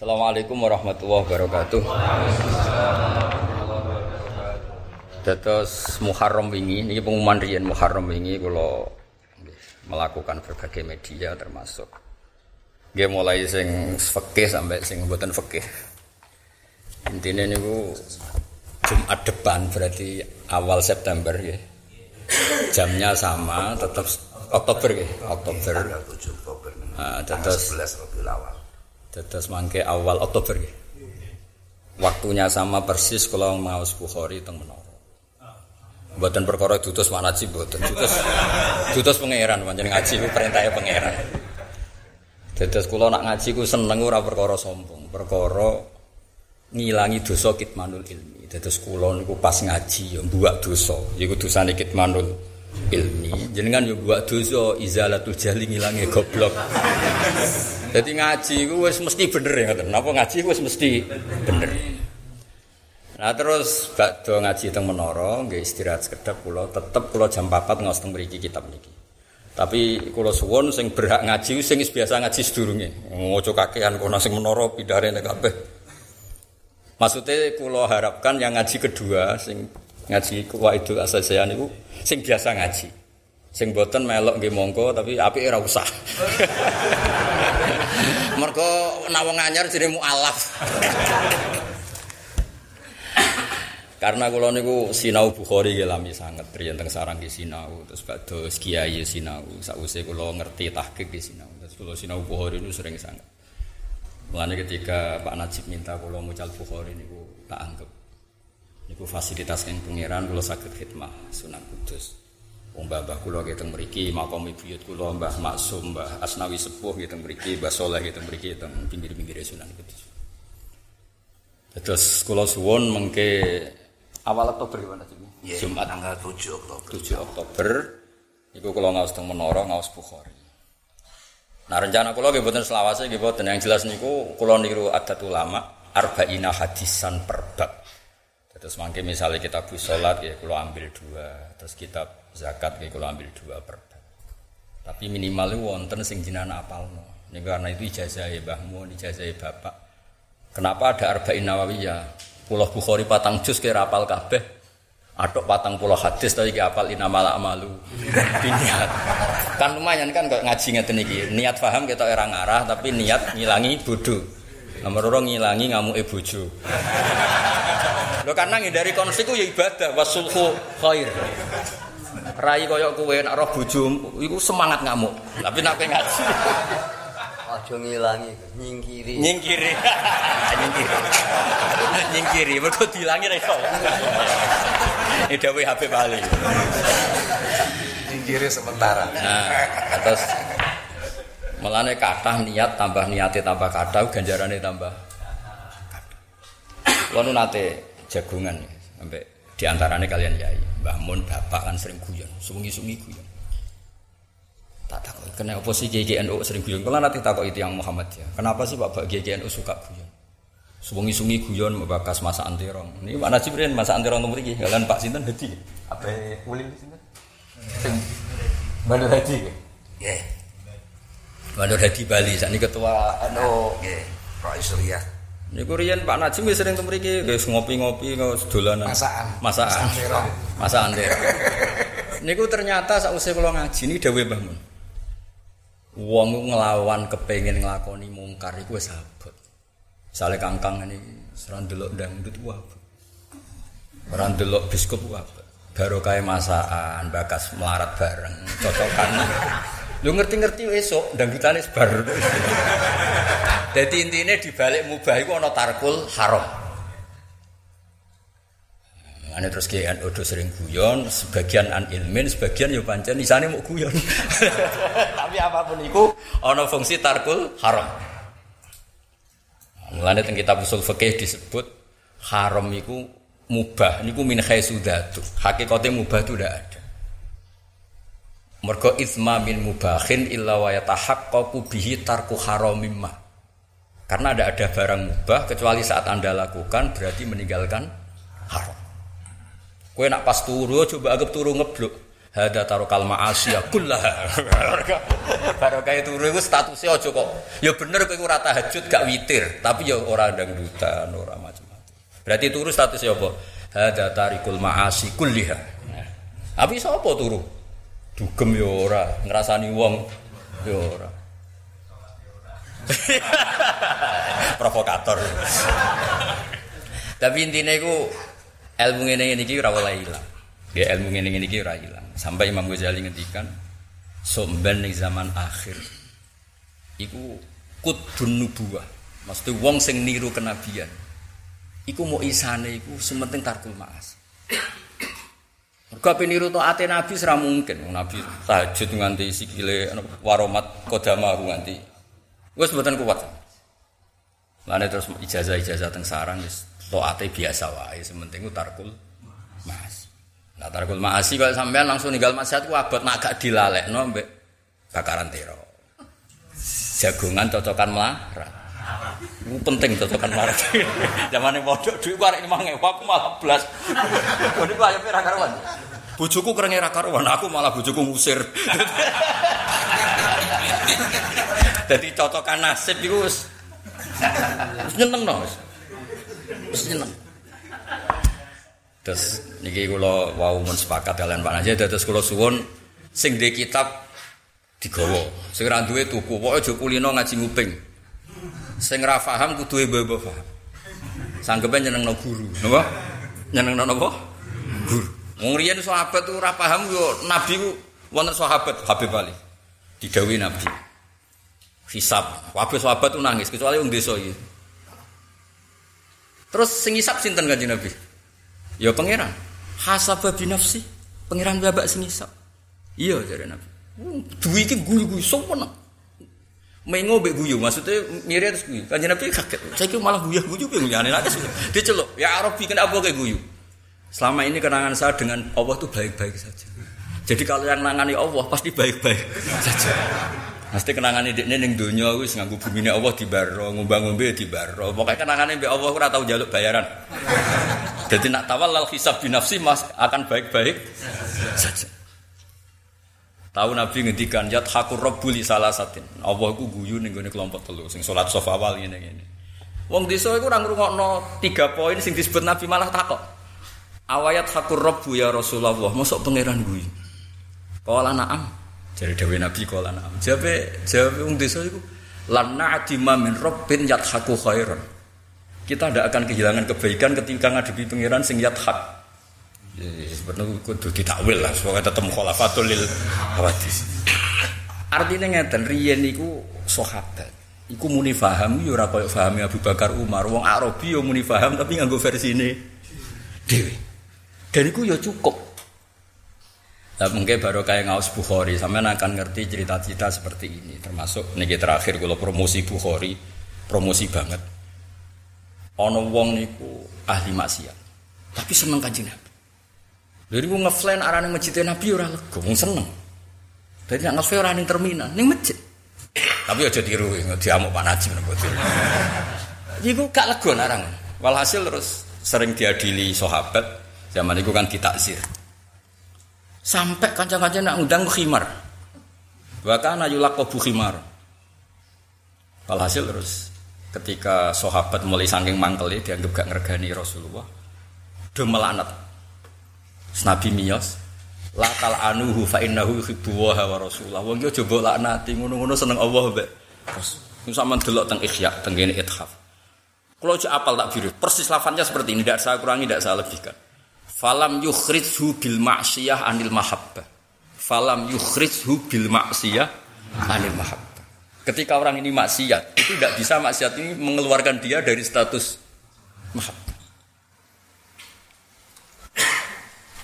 Assalamualaikum warahmatullahi wabarakatuh. Dados Muharram wingi niki pengumuman riyen Muharram wingi kula melakukan berbagai media termasuk nggih mulai sing fikih sampai sing mboten fikih. Intine niku Jumat depan berarti awal September ya. Jamnya sama tetap Oktober ya, Oktober. Tanggal 7 Oktober. Nah, Tanggal dados 11 Rabiul Awal. Dados mangke awal Oktober. Waktunya sama persis kalau maos Bukhari teng menara. Mboten perkara dutus manaji mboten. Dutus dutus pangeran pancen ngaji ku perintahnya pangeran. Dados kula nak ngaji ku seneng ora perkara sombong, perkara ngilangi dosa kitmanul ilmi. Dados kula niku pas ngaji ya mbuak dosa, iku dosane kitmanul ilmi. Jenengan yo mbuak dosa izalatul jahli ngilangi goblok. Jadi ngaji ku wis mesti bener ya ngoten. Napa ngaji wis mesti bener. Nah terus bakdo ngaji teng menara nggih istirahat sekedap kula tetep kula jam 4 ngaos teng mriki kitab niki. Tapi kula suwun sing berhak ngaji sing biasa ngaji sedurunge. Ngoco kakean kono sing menara pindhare kabeh. Maksudnya kula harapkan yang ngaji kedua sing ngaji Qaidul Asasiyah niku sing biasa ngaji. Sing boten melok nggih monggo tapi apike ora usah. Mergo nawang anyar jenenge mualaf. Karena kula niku sinau Bukhari nggih lami sanget riyen teng sarang nggih sinau terus badhe kiai sinau sakwise kula ngerti tahqiq nggih sinau. Terus kula sinau Bukhari niku sering sanget. Mulane ketika Pak Najib minta kula mucal Bukhari niku tak anggap niku fasilitas yang pangeran kula saged khidmah Sunan Kudus. Wong mbah kula teng mriki, makom buyut kula Mbah Maksum, Mbah Asnawi Sepuh teng mriki, Mbah Saleh nggih teng mriki teng pinggir-pinggir Sunan Kudus. Terus kula suwun mengke awal Oktober gimana sih? Ya, Jumat tanggal 7 Oktober. 7 Oktober niku kula ngaos teng menara ngaos Bukhari. Nah rencana kula nggih boten selawase nggih boten yang jelas niku kula niru adat ulama arba'ina hadisan per bab. Terus mangke misalnya kita bu sholat ya kalau ambil dua, terus kitab zakat ya kalau ambil dua per. Tapi minimal itu wonten sing jenana apalno. Ini karena itu ijazah mbahmu, ijazah bapak. Kenapa ada arba'in nawawiyah? Pulau Bukhari patang juz kira apal kabeh. Atok patang pulau hadis tapi ki apal inamal amalu biniat. Kan lumayan kan kok ngaji ngeten iki. Niat paham kita orang arah tapi niat ngilangi bodoh. Nomor orang ngilangi ngamuke bojo. Lho karena ngindari konflik ku ya ibadah wasulhu khair. Rai koyo kowe nek roh bojomu iku semangat ngamuk. Tapi kowe ngaji Aja ngilangi, nyingkiri. nyingkiri. nyingkiri. nyingkiri mergo dilangi ra iso. Ini dawuh Habib Ali. Pinggirnya sementara. Nah, terus melane kathah niat tambah niate tambah kathah ganjarane tambah. Kulo nate jagungan ya, sampai di antaranya kalian yai, Mbah Mun bapak kan sering guyon, sungi-sungi guyon. Tak takut, kena apa sih GGNU sering guyon? Kalau nanti takut itu yang Muhammad ya. Kenapa sih bapak GGNU suka guyon? Sungi-sungi guyon membakas masa antirong. Ini Pak Najib Rin masa antirong nomor ini, kalian Pak Sinten Hadi. Apa uli Sinten? Bandar Hadi. Ya, Bandar Hadi Bali, saat ini ketua NU. Roy Surya. Niku riyen Pak Najim wis sering teng mriki guys ngopi-ngopi guys dolanan. Masakan. Masakan. Masakan. Niku ternyata sausé kula ngaji ini dawuh Mbah Mun. Wong nglawan kepengin nglakoni mungkar iku wis abot. Sale kangkang ini ora ndelok dangdut ku abot. Ora ndelok biskup ku abot. Barokah masakan, bakas melarat bareng, cocokan. Lu ngerti-ngerti esok dangdutane sebar. Jadi intinya di balik mubah itu ana tarkul haram. Ane terus kiai odo sering guyon, sebagian an ilmin, sebagian yo pancen isane mau guyon. Tapi apa pun itu ana fungsi tarkul haram. Mulane teng kitab usul fikih disebut haram iku mubah niku min khaisudatu. Hakikate mubah itu tidak ada. Mergo itsma min mubahin illa wa yatahaqqaqu bihi tarku haramimma. Karena tidak ada barang mubah kecuali saat Anda lakukan berarti meninggalkan haram. Kue nak pas turu coba anggap turu ngeblok. Hada tarokal ma'asiyah kullaha. Barokah turu iku statusnya aja kok. Ya bener kowe ora tahajud gak witir, tapi ya ora dangdutan, ora macam-macam. Berarti turu statusnya apa? Hada tarikul ma'asi kulliha. Nah, tapi sapa turu? Dugem ya ora, ngrasani wong ya ora. Provokator. Tapi intinya itu ilmu ini ini kira ora hilang. Ya ilmu ini ini kira hilang. Sampai Imam Ghazali ngendikan somben ning zaman akhir iku kutbun nubuwah. Maksudnya wong sing niru kenabian. Iku mau isane iku sementing tarkul maas. Mergo ape niru taate nabi sera mungkin. Nabi tahajud nganti sikile waromat kodama nganti. Wes mboten kuat. Lane terus ijazah-ijazah teng sarang wis taate biasa wae, sementing tarkul mas. Nah tarkul maasi kalau sampean langsung ninggal maksiat ku abot nak gak dilalekno mbek bakaran tero. Jagongan cocokan melarat. Itu penting cocokan melarat. Zaman ini modok duit ku arek 5000 aku malah blas. Ini ku ayo ra karuan. Bojoku kerenge ra karuan, aku malah bojoku ngusir. Jadi cocokan nasib iku wis wis nyeneng no. Wis nyeneng. Terus niki kula wau mun sepakat kalian Pak Najib terus kula suwun sing di kitab digawa. Sing ra duwe tuku, pokoke aja kulino ngaji nguping. Sing ra paham kudu mbok paham. Sanggepe nyenengno guru, napa? Nyenengno napa? Guru. Wong riyen sahabat tuh ora paham yo nabi ku wonten sahabat Habib Ali. Didhawuhi nabi. Hisab, kabeh sahabat tuh nangis kecuali wong desa iki. Terus sing hisab sinten Kanjeng Nabi? Ya pangeran. Hasaba binafsi. Pangeran babak sing isap. Iya jare Nabi. Duwi iki guyu-guyu sopan. Mengo mbek guyu maksudnya mirip terus guyu. Kanjeng Nabi kaget. Saiki malah guyu-guyu piye ngene nangis. Dia celuk. Ya Arabi kenapa kayak guyu? Selama ini kenangan saya dengan Allah tuh baik-baik saja. Jadi kalau yang nangani Allah pasti baik-baik saja. Mesti kenangan ini ning donya wis nganggo bumine Allah dibaro, ngombang-ngombe dibaro. Pokoke kenangane mbek Allah ora tau njaluk bayaran. Jadi nak tawallal hisab binafsi mas akan baik-baik saja. Tahu Nabi ngendikan yat hakur rabbul salah satin. Allah ku guyu ning kelompok telu sing salat sof awal ngene ngene. Wong desa iku ora ngrungokno tiga poin sing disebut Nabi malah takok. Awayat hakur rabbu ya Rasulullah, mosok pangeran guyu. Kala na'am. Jadi Dewi Nabi kala na'am. Jabe jabe wong desa iku lan na'dima min rabbin yathaku khairan. Kita tidak akan kehilangan kebaikan ketika ngadepi pangeran sing yathak. Ya, sebenarnya kudu ditakwil lah, supaya tetap mukhalafatul lil hawadis. Artinya ngeten, riyen iku sahabat. Iku muni paham ya ora koyo pahami Abu Bakar Umar. Wong Arabi ya muni paham tapi nganggo versine dhewe. Dan iku ya cukup. Nah, mungkin baru kayak ngaus Bukhari, sampean akan ngerti cerita-cerita seperti ini. Termasuk niki terakhir kalau promosi Bukhari, promosi banget. Ono wong niku ahli maksiat, tapi seneng kanjeng Nabi. Jadi gue ngeflan arah ning masjid Nabi ora lega, wong seneng. Jadi nak ngeflan arah terminal, ning masjid. Tapi aja tiru, diamuk Pak Najib napa Iku gak lega narang. Walhasil terus sering diadili sahabat zaman itu kan ditakzir. Sampai kancang-kancang nak ngundang khimar. Bahkan ayulak bu khimar. Walhasil terus ketika sahabat mulai saking mangkeli dianggap gak ngergani Rasulullah. Do melanat. Nabi miyos lakal anuhu fa innahu yuhibbu wa rasulullah. Wong yo coba laknati ngono-ngono seneng Allah mbek. Terus sama delok teng ikhya teng kene ithaf. Kalau aja apal tak biru, persis lafadznya seperti ini, tidak saya kurangi, tidak saya lebihkan. Falam yukhrijhu bil ma'siyah anil mahabbah. Falam yukhrijhu bil ma'siyah anil mahabbah. Ketika orang ini maksiat, itu tidak bisa maksiat ini mengeluarkan dia dari status mahabbah.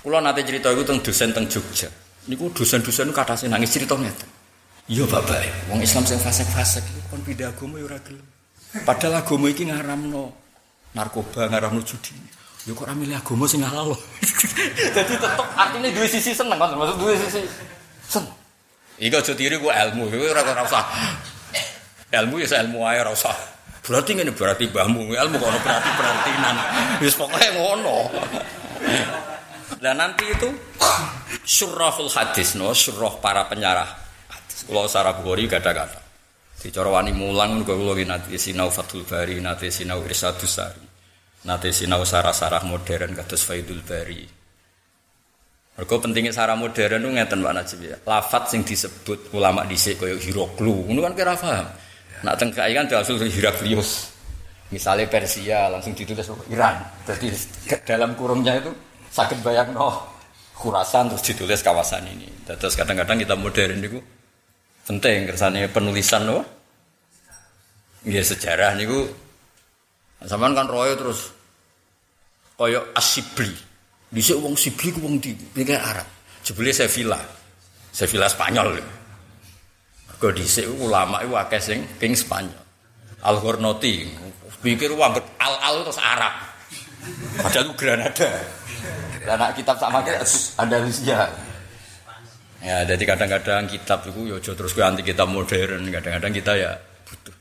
Kulo nanti cerita itu tentang dosen tentang Jogja. Niku dosen-dosen kata saya nangis cerita ngeten. Iya bapak, wong Islam sing fasik-fasik iku kon pindah agama ya ora gelem. Padahal agama iki ngaramno narkoba, ngaramno judi. Ya kok ora milih agama sing halal. Jadi tetep artinya dua sisi seneng kan, maksud dua sisi seneng. Iki aja ku ilmu, kowe ora ora usah. Ilmu ya ilmu ae ora usah. Berarti ngene berarti mbahmu, ilmu kok ono berarti berartinan. Wis pokoke ngono. Lah nanti itu Surahul hadis no, surah para penyarah. Kalau sarah Bukhari gada-gada. Di wani mulang kula nate sinau Fathul Bari, nate sinau Irsadus Sari. Nate sinau sarah-sarah modern kados Faidul Bari. Mergo pentingnya sarah modern itu ngeten Pak Najib ya. Lafat sing disebut ulama dhisik kaya Hiroklu, ngono kan kira paham. Nak teng kan diasul Heraklius. Misalnya Persia langsung ditulis Iran. Jadi dalam kurungnya itu sakit bayang no Khurasan terus ditulis kawasan ini. Terus kadang-kadang kita modern itu penting kersane penulisan loh. Ya sejarah niku sampean kan royo terus koyo asibli. Dhisik wong Sibli ku wong di pikir Arab. Jebule Sevilla. Sevilla Spanyol. Mergo dhisik ulama iku akeh sing king Spanyol. Al-Ghornoti pikir wong al-al terus Arab. Padahal Granada. Anak kitab sama kayak Andalusia. Ya, jadi kadang-kadang kitab itu ya terus ke anti kitab modern, kadang-kadang kita ya butuh.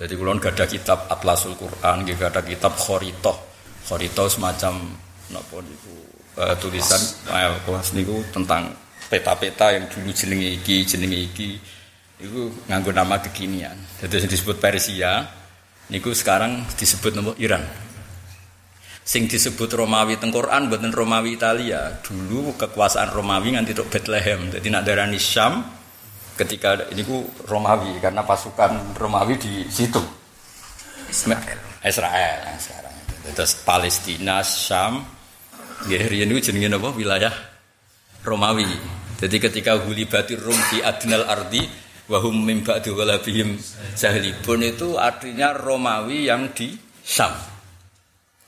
Jadi kulon gak ada kitab Atlasul Quran, gak ada kitab Khoritoh. Khoritoh semacam napa niku uh, tulisan uh, kelas niku tentang peta-peta yang dulu jenenge iki, jenenge iki. Itu nganggo nama kekinian. Jadi disebut Persia, niku sekarang disebut nama Iran sing disebut Romawi teng Quran buatan Romawi Italia. Dulu kekuasaan Romawi nganti tok Bethlehem. Jadi nak darah Syam ketika ini ku Romawi karena pasukan Romawi di situ. Israel. Israel yang sekarang. Terus Palestina Syam. Ya riyen itu jenenge apa wilayah Romawi. Jadi ketika batir Rum di Adnal Ardi wahum mim ba'du walabihim jahlibun itu artinya Romawi yang di Syam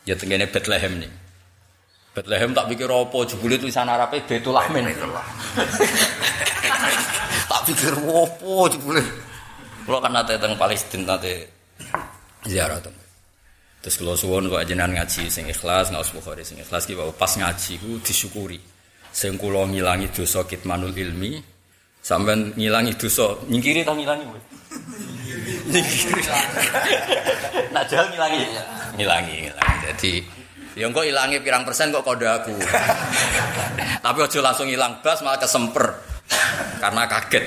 Ya tengene Bethlehem nih. Bethlehem tak pikir apa jebule tulisan Arabe Betul Amin. tak pikir apa jebule. Kalau kan nate teng Palestina nate ziarah teng. Terus kalau suwon kok jenengan ngaji sing ikhlas, usah bukhari sing ikhlas ki pas ngaji ku disyukuri. Sing kula ngilangi dosa kitmanul ilmi, sampean ngilangi dosa nyingkiri ta ngilangi nak jual ngilangi? Ngilangi ngilangi. Jadi ya kok hilangi pirang persen kok kode aku. Tapi ojo langsung hilang bas malah kesemper. Karena kaget.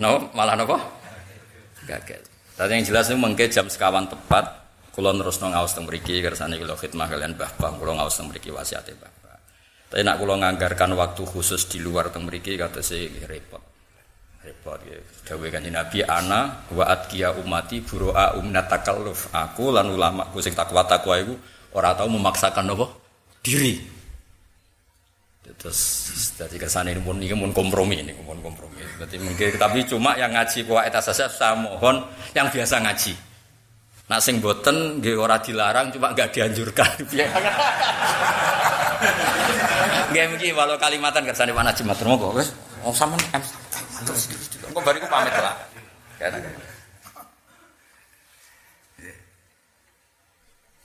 No malah nopo? Kaget. Tadi yang jelas itu mungkin jam sekawan tepat. Kulon terus nong aus teng mriki kersane kula khidmah kalian bapak kula ngaos teng mriki wasiate bapak tapi nak kula nganggarkan waktu khusus di luar teng mriki kata si repot repot ya. Dawuh kanjeng Nabi ana wa atqiya umati buroa umnat takalluf. Aku lan ulama ku sing takwa takwa iku ora tau memaksakan apa? Diri. Terus dari kesan ini pun ini pun kompromi ini pun kompromi. Berarti mungkin tapi cuma yang ngaji kuat saja saya mohon yang biasa ngaji. Nah sing boten nggih ora dilarang cuma nggak dianjurkan. Nggih mungkin walau kalimatan kersane Pak Najib matur monggo. Wis oh sampean Terus engko bariku pamit lah. Kan.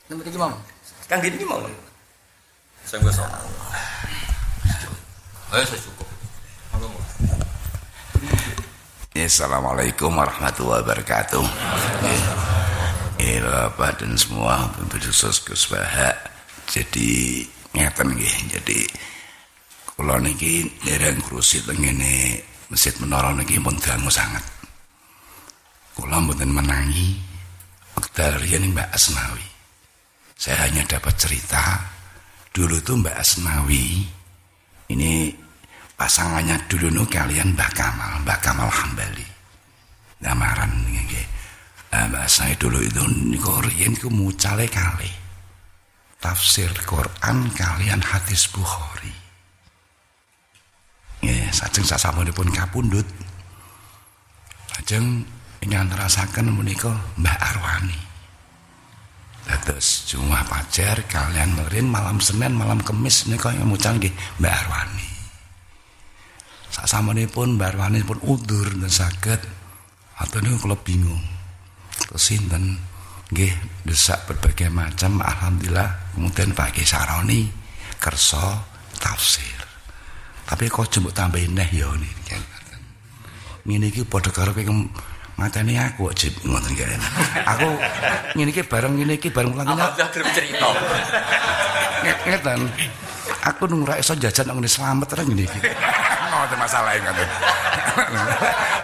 Nomor tiga mau. Kang gini mau. Saya gue sok. Ayo saya cukup. Assalamualaikum warahmatullahi wabarakatuh. Ya, Bapak dan semua penduduk Gus Baha. Jadi ngeten nggih. Jadi kula niki dereng krusi tengene Masjid Menara niki pun dangu sangat. Kula mboten menangi wekdal riyen Mbak Asnawi. Saya hanya dapat cerita dulu tuh Mbak Asnawi ini pasangannya dulu nu kalian Mbak Kamal, Mbak Kamal Hambali. Gamaran nggih. Nah, Mbak Asnawi dulu itu niku riyen ku mucale kali. Tafsir Quran kalian hadis Bukhari. Ya, sajeng sasamunipun kapundhut. Lajeng ingkang ngrasaken menika Mbah Arwani. Dados Jumat Fajar kalian merin malam Senin malam Kamis menika yang mucal nggih Mbah Arwani. Sasamunipun Mbah Arwani pun udur dan saged atau niku kula bingung. Terus sinten nggih desak berbagai macam alhamdulillah kemudian Pak Saroni kersa tafsir. Tapi kok jembuk tambahin neh ya ini. Ngene iki padha karo kowe mateni aku jeb ngoten kene. Aku ngene iki bareng ngene iki bareng lagi. Apa cerita? Ngeten. aku nung ra iso jajan nang ngene slamet ra ngene iki. Ngono masalah kan.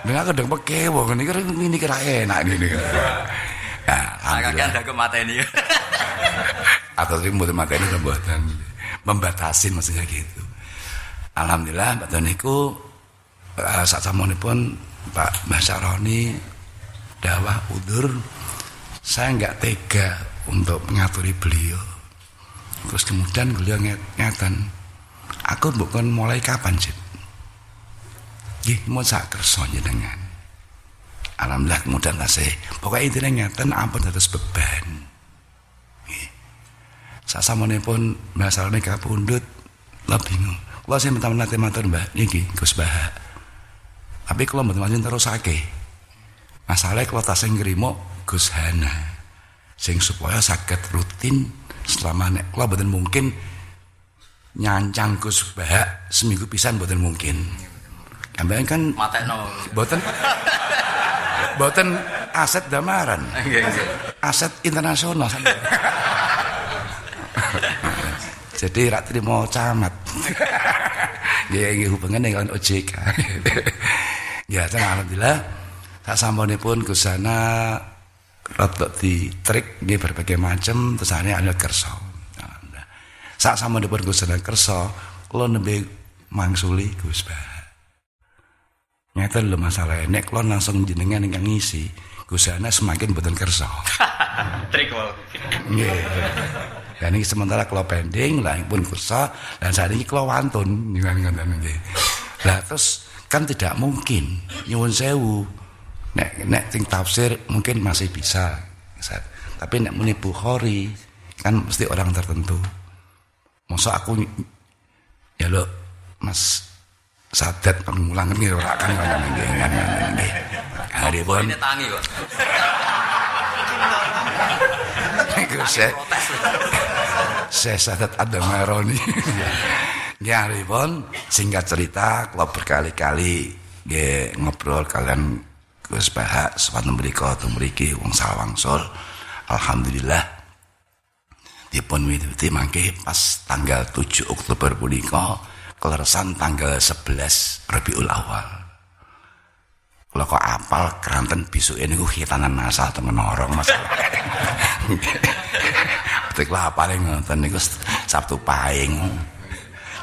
Nek aku ndek pekewo ngene iki ngene iki ra enak ngene. Ya, Kakek ndak mateni. atau sing mboten mateni mboten membatasi maksudnya gitu. Alhamdulillah Mbak niku uh, saat pun Pak Mbah Saroni dakwah udur. Saya nggak tega untuk mengaturi beliau. Terus kemudian beliau ngeten aku bukan mulai kapan sih Gih, mau sak kerso dengan Alhamdulillah kemudian kasih pokoknya intinya ngeten ampun terus beban. Sasamane pun masalahne kapundhut lha bingung kula sing minta nate matur Mbah niki Gus Bah tapi kula mboten terus terusake masalahnya kalau tak sing ngrimo Gus Hana. Sing supaya sakit rutin selama nek kula mboten mungkin nyancang Gus Bah seminggu pisan mboten mungkin. Kambayan kan matekno. mboten mboten aset damaran. Aset internasional Jadi rak terima camat. Ya ini hubungan dengan OJK. ya, alhamdulillah tak pun ke sana rotok di trik di berbagai macam ada kerso. Saat pun ke sana kerso, kalau lebih mangsuli Gus. Nyata lho masalah nek kalau langsung jenengan yang ngisi, Gus semakin betul kerso. trik wae. Dan ini sementara kalau pending lah pun kusa dan saat ini kalau wantun Lah terus kan tidak mungkin nyuwun sewu. Nek nek ting tafsir mungkin masih bisa. Tapi nek muni Bukhari kan mesti orang tertentu. Masa aku ya lo Mas Sadat pengulangan gitu ora kan ngene ngene ngene. Hari pun tangi kok. saya saya sadat ada meroni ya ribon singkat cerita kalau berkali-kali ya ngobrol kalian Gus Bahak sepatu mereka atau mereka wong salawangsul Alhamdulillah dipun witi mangke pas tanggal 7 Oktober punika keleresan tanggal 11 Rabiul Awal kalau kok apal keranten bisu ini gue hitanan nasal temen orang masalah Betik lah paling ngoten niku Sabtu Pahing.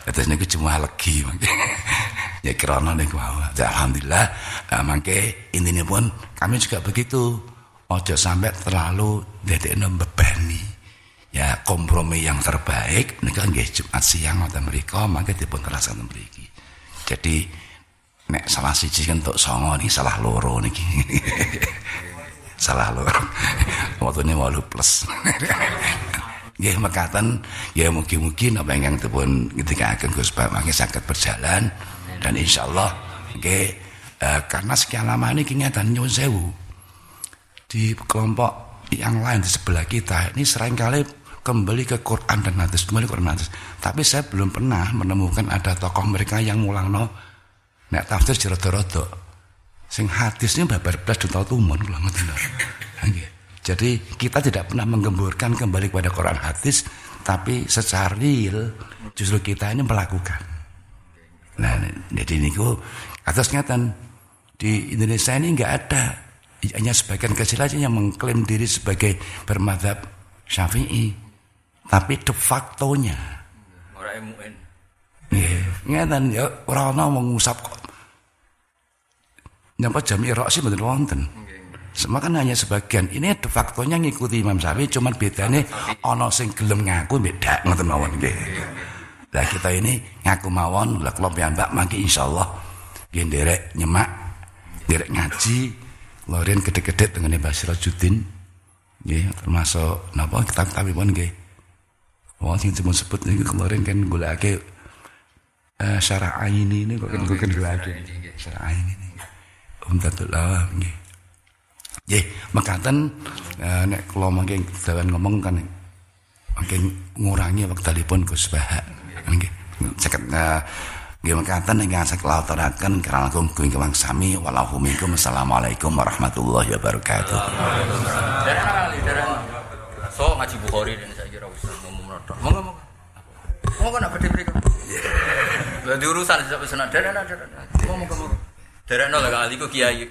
Terus niku cuma legi ya krana niku ya, alhamdulillah nah, mangke intine pun kami juga begitu. Ojo sampai terlalu dadekno bebani. Ya kompromi yang terbaik niku nggih Jumat siang wonten mriku mangke dipun terasaken mriki. Jadi nek salah siji kentuk songo niki salah loro niki. salah loro. Waktune 8 plus. Nggih mekaten ya mugi-mugi napa ingkang dipun ngendikaken Gus Pak mangke saged berjalan dan insyaallah nggih eh, karena sekian lama ini kenyataan nyuwun sewu di kelompok yang lain di sebelah kita ini sering kali kembali ke Quran dan hadis kembali ke Quran dan hadis tapi saya belum pernah menemukan ada tokoh mereka yang mulang no nek tafsir jerodo-rodo sing hadisnya babar belas juta tumun kula ngoten jadi kita tidak pernah menggemburkan kembali kepada Quran hadis, tapi secara real justru kita ini melakukan. Nah, jadi ini niku atas ngatan di Indonesia ini enggak ada hanya sebagian kecil aja yang mengklaim diri sebagai bermadhab syafi'i, tapi de factonya orang MUN. Nggih, ngeten ya ora ana mengusap kok. Nyapa jam irok sih bener wonten. Semua kan hanya sebagian. Ini de factonya ngikuti Imam Syafi'i, cuman bedanya ono sing gelem ngaku beda ngoten mawon nggih. Lah kita ini ngaku mawon, lah kula piyambak mangke insyaallah nggih nderek nyemak, nderek ngaji, loren gede-gede dengan Mbah Sirajuddin. Nggih, termasuk napa kitab-kitabipun nggih. Wong sing sebut sebut niku kemarin kan golekake eh syarah ini ini kok kan kok kan golekake. Syarah ini. Umdatul Awam nggih. Nggih, mekaten uh, nek kula mangke dawan ngomong kan mangke ngurangi wektalipun Gus Bahak. Nggih. Ceket uh, nggih mekaten ingkang sakula aturaken kirang langkung kawing sami wallahu minkum assalamualaikum warahmatullahi wabarakatuh. So ngaji Bukhari dan saya kira usah ngomong Monggo monggo. Mau nak berdiri berdiri. Lah di urusan sejak pesanan derek derek. Mau mau mau. Derek nol kali ku kiai.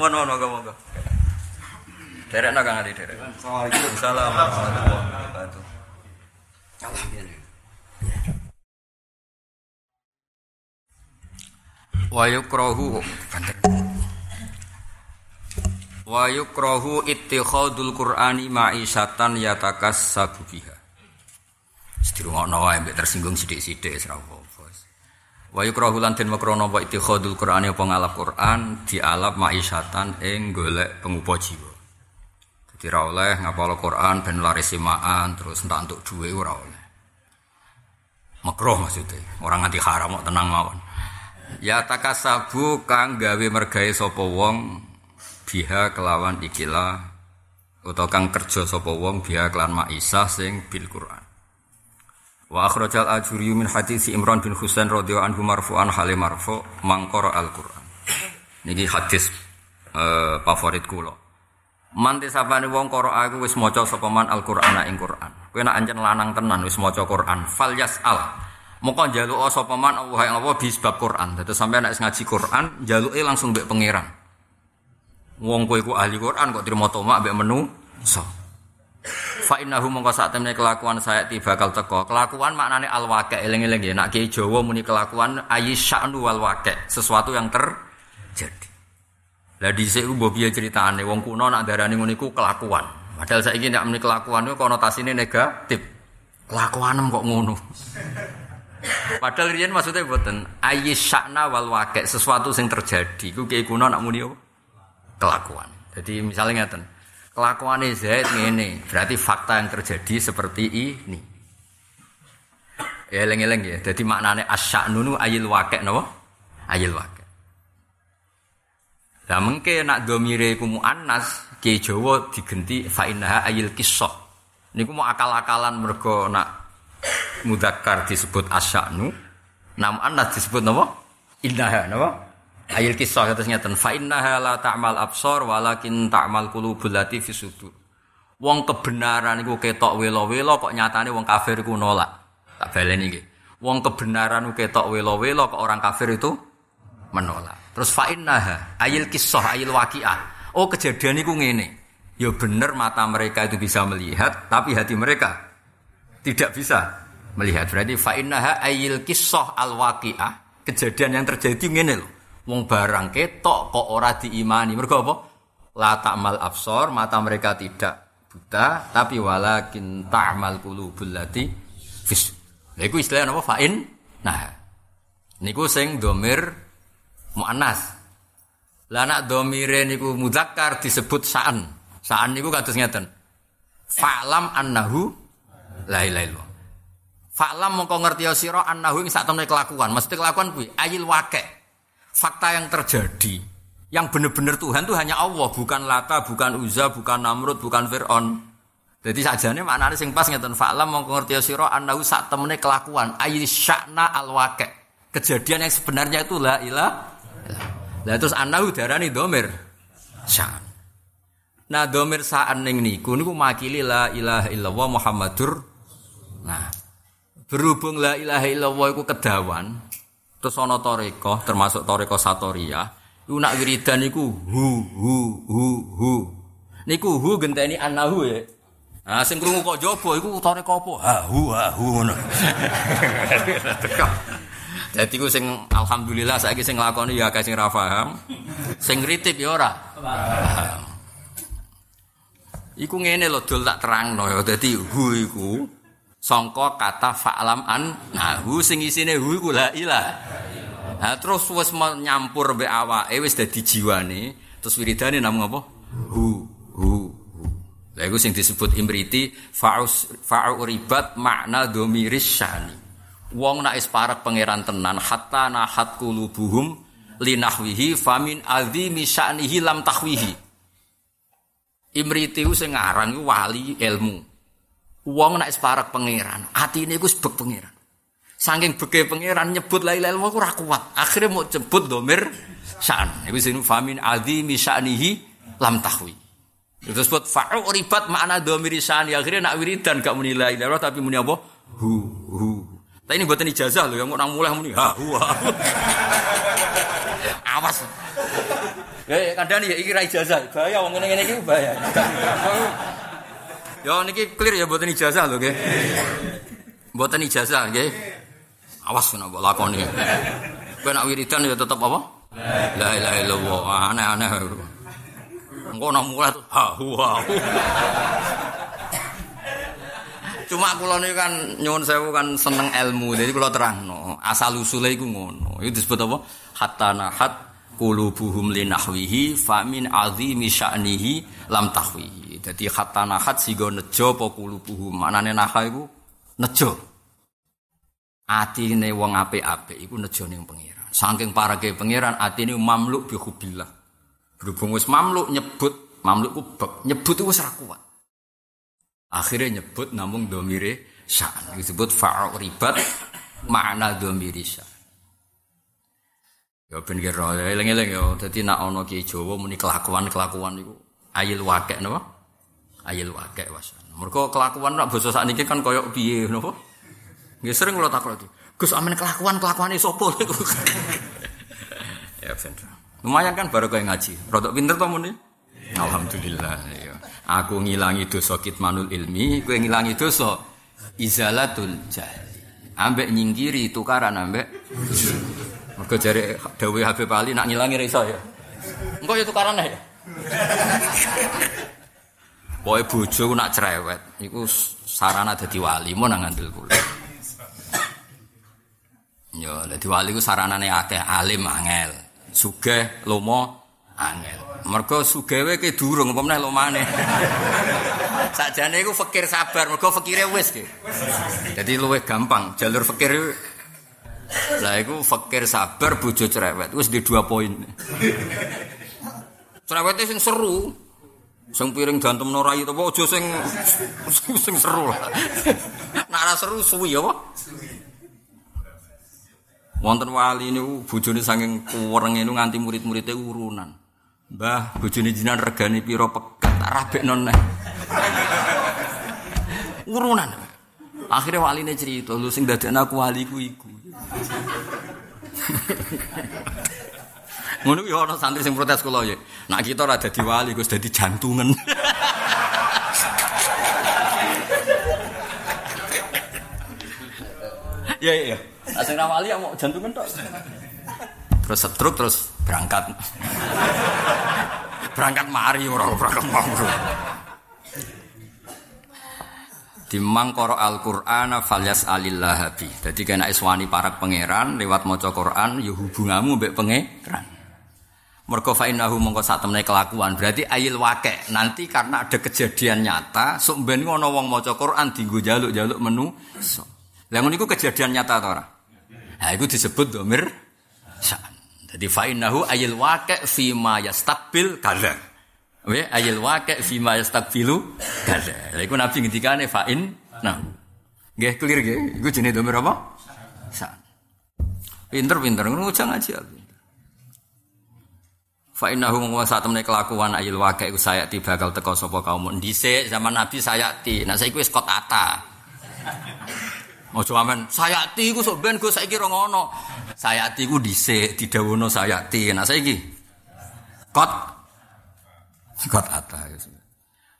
Mau mau mau mau. Derek nol kali derek. Assalamualaikum. Salam warahmatullahi wabarakatuh. Wa yukrahu Wa yukrahu ittikhadul Qur'ani ma'isatan yatakassabu biha. Sedirungokno wae mbek tersinggung sithik-sithik wis ra. Wa yukrahu lan den makrono wa ittikhadul Qur'ani apa ngalap Qur'an dialap ma'isatan ing golek pengupa jiwa. Dadi ra oleh ngapal Qur'an ben laris semaan terus entak entuk dhuwit ora oleh. Makruh maksudnya, orang nganti haram kok tenang mawon. Ya takasabu kang gawe mergawe sapa wong biha kelawan ikilah utawa kang kerja sapa wong biha kelawan maisah sing bil Quran. Wa akhrajal ajuri min hadis Imran bin Husain radhiyallahu anhu marfu'an hale marfu mangkara al-Quran. Niki hadis eh, favorit kula. Manti sapane wong karo aku wis maca sapa man Al-Qur'ana ing Qur'an. Kowe nek ancen lanang tenan wis maca Qur'an, fal yas'al. Moko njaluk sapa man Allah ing Allah bi sebab Qur'an. Dadi sampeyan nek ngaji Qur'an, njaluke langsung mbek pangeran. Wong kowe iku ahli Qur'an kok trimo tomak mbek menu so. Fa innahu mongko sak temene kelakuan saya tiba bakal teko. Kelakuan maknane al-waqi' eling-eling ya. Nek ki Jawa muni kelakuan ayisya'nu wal waqi', sesuatu yang terjadi. Lah dhisik ku mbok piye critane wong kuno nak darani ngono iku kelakuan. Padahal saiki nek muni kelakuan iku konotasine negatif. Kelakuanem kok ngono. Padahal riyen maksudnya boten ayisya'na wal waqi' sesuatu sing terjadi. Ku kiai kuno nak muni kelakuan. Jadi misalnya ngeten. Kelakuannya Zaid ngene, berarti fakta yang terjadi seperti ini. Ya eleng-eleng ya. Jadi maknane asya'nunu ayil waqi' napa? Ayil waqi'. Lah mengke nak domire ku muannas, ki Jawa digenti fa innaha ayil qissah. Niku mau akal-akalan mergo nak mudzakkar disebut asya'nu, nam anas disebut napa? Innaha napa? Ayil kisah terus ngeten fa innaha la ta'mal absar walakin ta'mal qulubul lati fi sudur. Wong kebenaran iku ketok welo-welo kok nyatane wong kafir iku nolak. Tak baleni nggih. Wong kebenaran iku ketok welo-welo kok orang kafir itu menolak. Terus fa innaha ayil kisah ayil waqiah. Oh kejadian iku ngene. Ya bener mata mereka itu bisa melihat tapi hati mereka tidak bisa melihat. Berarti fa innaha ayil kisah al waqiah. Kejadian yang terjadi ngene loh. Wong barang ketok kok ora diimani. Mergo apa? La ta'mal absor, mata mereka tidak buta, tapi walakin ta'mal qulubul lati fis. Lha iku istilahnya apa? Fa'in. Nah. Niku sing domir muannas. Lah nak domire niku mudzakkar disebut sa'an. Sa'an niku kados ngeten. Fa'lam annahu la ilaha illallah. Fa'lam mongko ngerti sira annahu ing sak temene kelakuan. Mesti kelakuan kuwi ayil waqi' fakta yang terjadi. Yang benar-benar Tuhan itu hanya Allah bukan Lata bukan Uza bukan Namrud bukan Fir'aun. Jadi sajane maknane sing pas ngeten fa'lam mongko ngerti sira annahu sak temene kelakuan ayyisya'na alwaqi. Kejadian yang sebenarnya itu la ilah lah terus annahu darani domir. Nah domir sa'an ning niku niku makili la ilaha illallah Muhammadur. Nah berhubung la ilaha illallah iku kedawan Terus ana toreko, termasuk toreko Satoria, iku nak wiridan niku hu hu hu hu. Niku hu genteni anahu ya. Nah, sing krungu kok jaba iku toreko apa? Ha hu ha hu ngono. Jadi ku sing alhamdulillah saiki sing nglakoni ya akeh sing ra. Sing ngritip ya ora. Paham. Iku ngene lho dol tak terangno ya. Dadi hu iku sangka kata fa'lam an nah hu sing isine hu iku la ilah. Nah terus wis nyampur mbek awake wis dadi jiwane terus wiridane namung apa? Hu hu. Lah iku sing disebut imriti fa'us fa'u ribat makna domiris syani. Wong nak is parek pangeran tenan hatta nahat qulubuhum linahwihi famin azimi sya'nihi lam tahwihi. Imriti sing aran wali ilmu. Wong nak is parek pangeran, atine iku sebek pangeran. Saking beke pangeran nyebut la ilaha illallah ora kuat. Akhirnya mau jebut domir sya'an. Iku sing famin azimi sya'nihi lam tahwi. Itu sebut fa'u ribat makna domir sya'ni. Akhirnya nak wiridan gak muni la ilaha tapi muni apa? hu hu. Tapi ini buatan ijazah loh, yang nang mulai muni ha hu. Awas. Ya, kadang ya iki ra ijazah. Bahaya wong ngene-ngene iki bahaya. Ya niki clear ya buatan ijazah lho nggih. Buatan ijazah nggih. Awas kena mbok lakoni. Kowe nak wiridan ya tetep apa? La ilaha illallah. Aneh-aneh. Engko nang mulai tuh ha hu ha. hu. Cuma kula niku kan nyuwun sewu kan seneng ilmu. Jadi kula terangno, asal usule iku ngono. Itu disebut apa? Hatta nahat qulubuhum linahwihi famin azimi sya'nihi lam tahwihi. Jadi hatta nahat sigo nejo apa qulubuhum. Manane naha iku nejo. Atine wong apik-apik iku nejo ning pangeran. Saking parake pangeran atine mamluk bi hubillah. Berhubung wis mamluk nyebut, mamluk ku bek, nyebut itu ra kuat. Akhirnya nyebut namung domire sya'an. Disebut fa'u ribat makna domire sya'an. Ya ben kira ya eling-eling ya. Dadi nak ana ki Jawa muni kelakuan-kelakuan niku ayil wakek napa? Ayil wakek wasan. Mergo kelakuan nak basa sakniki kan koyo piye napa? Nggih sering kula takon itu. Gus amen kelakuan-kelakuane sapa niku? ya ben. Lumayan kan baru kaya ngaji. Rodok pinter to muni? Alhamdulillah. Ya. Aku ngilangi dosa kitmanul ilmi, kowe ngilangi dosa izalatul jahli. Ambek nyingkiri tukaran ambek Mergo jare dawuh Habib Ali nak ngilangi ra ya. Engko ya tukaran ya. Pokoke bojo nak cerewet iku sarana dadi wali mun nang ngandel kula. Ya, dadi wali ku saranane akeh alim angel, sugih lomo angel. Mergo sugewe ke durung apa meneh lomane. Sakjane iku fakir sabar, mergo fakire wis ki. Dadi luwih gampang jalur fakir Lah iku fakir sabar bojo cerewet wis di dua poin. Cerewete sing seru. Sing piring gantem norai to aja sing sing seru lah. Nek ora seru suwi apa? Wonten wali niku bojone saking kuwerenge niku nganti murid-muride urunan. Mbah, bojone jinan regane pira pegat tak rabekno neh. Urunan. Akhirnya waline cerita, lu sing dadekno aku wali ku iku. Ngono ya ana santri sing protes kula ya. Nak kita ora dadi wali, Gus dadi jantungan. Ya ya ya. Asing ra wali ya mau jantungan tok. Terus setruk terus berangkat. berangkat mari ora berangkat mangru. Dimang koro Al-Qur'an falyas alillah bi. Jadi kena iswani parak pangeran lewat maca Quran ya hubungamu mbek pangeran. Mergo fa innahu mongko kelakuan berarti ayil wake. Nanti karena ada kejadian nyata sok ben ngono wong maca Quran jaluk-jaluk menu. So. Lah ngono iku kejadian nyata ta ora? Nah, itu disebut domir. Jadi fa innahu ayil wake fi ma yastaqbil kadza. Oke, ayil wake fi ma yastaqbilu kadza. Lha iku Nabi ngendikane fa in nah. Nggih clear nggih. Iku jenenge domir apa? Sya'an. Pinter-pinter ngono aja. Fa innahu mung saat temne kelakuan ayil wake iku sayati bakal teko sapa kaum dhisik zaman Nabi sayati. Nah saiki wis kot ata. Ojo amen sayati iku sok ben go saiki ora ngono. Sayati iku dhisik didhawuhno sayati. Nah saiki kot kot ata.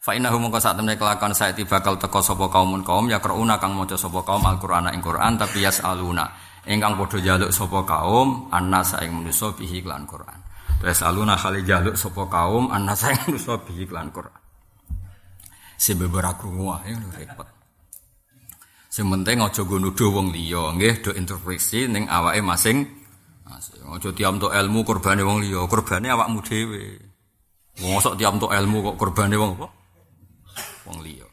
Fa innahu mung saat temne kelakuan sayati bakal teko sapa kaum kaum ya qrauna kang maca sapa kaum Al-Qur'ana ing Qur'an tapi yasaluna ingkang padha jaluk sapa kaum annas ing manusa bihi lan Qur'an. Terus aluna kali jaluk sopo kaum anak saya nusa bihi lan Quran. Beberapa wah ya repot. Sing penting aja nggo nuduh wong liya, nggih do interpretasi ning awake masing. Aja tiam tok ilmu korbane wong liya, korbane awakmu dhewe. Wong sok tiam tok ilmu kok korbane wong apa? Wong liya.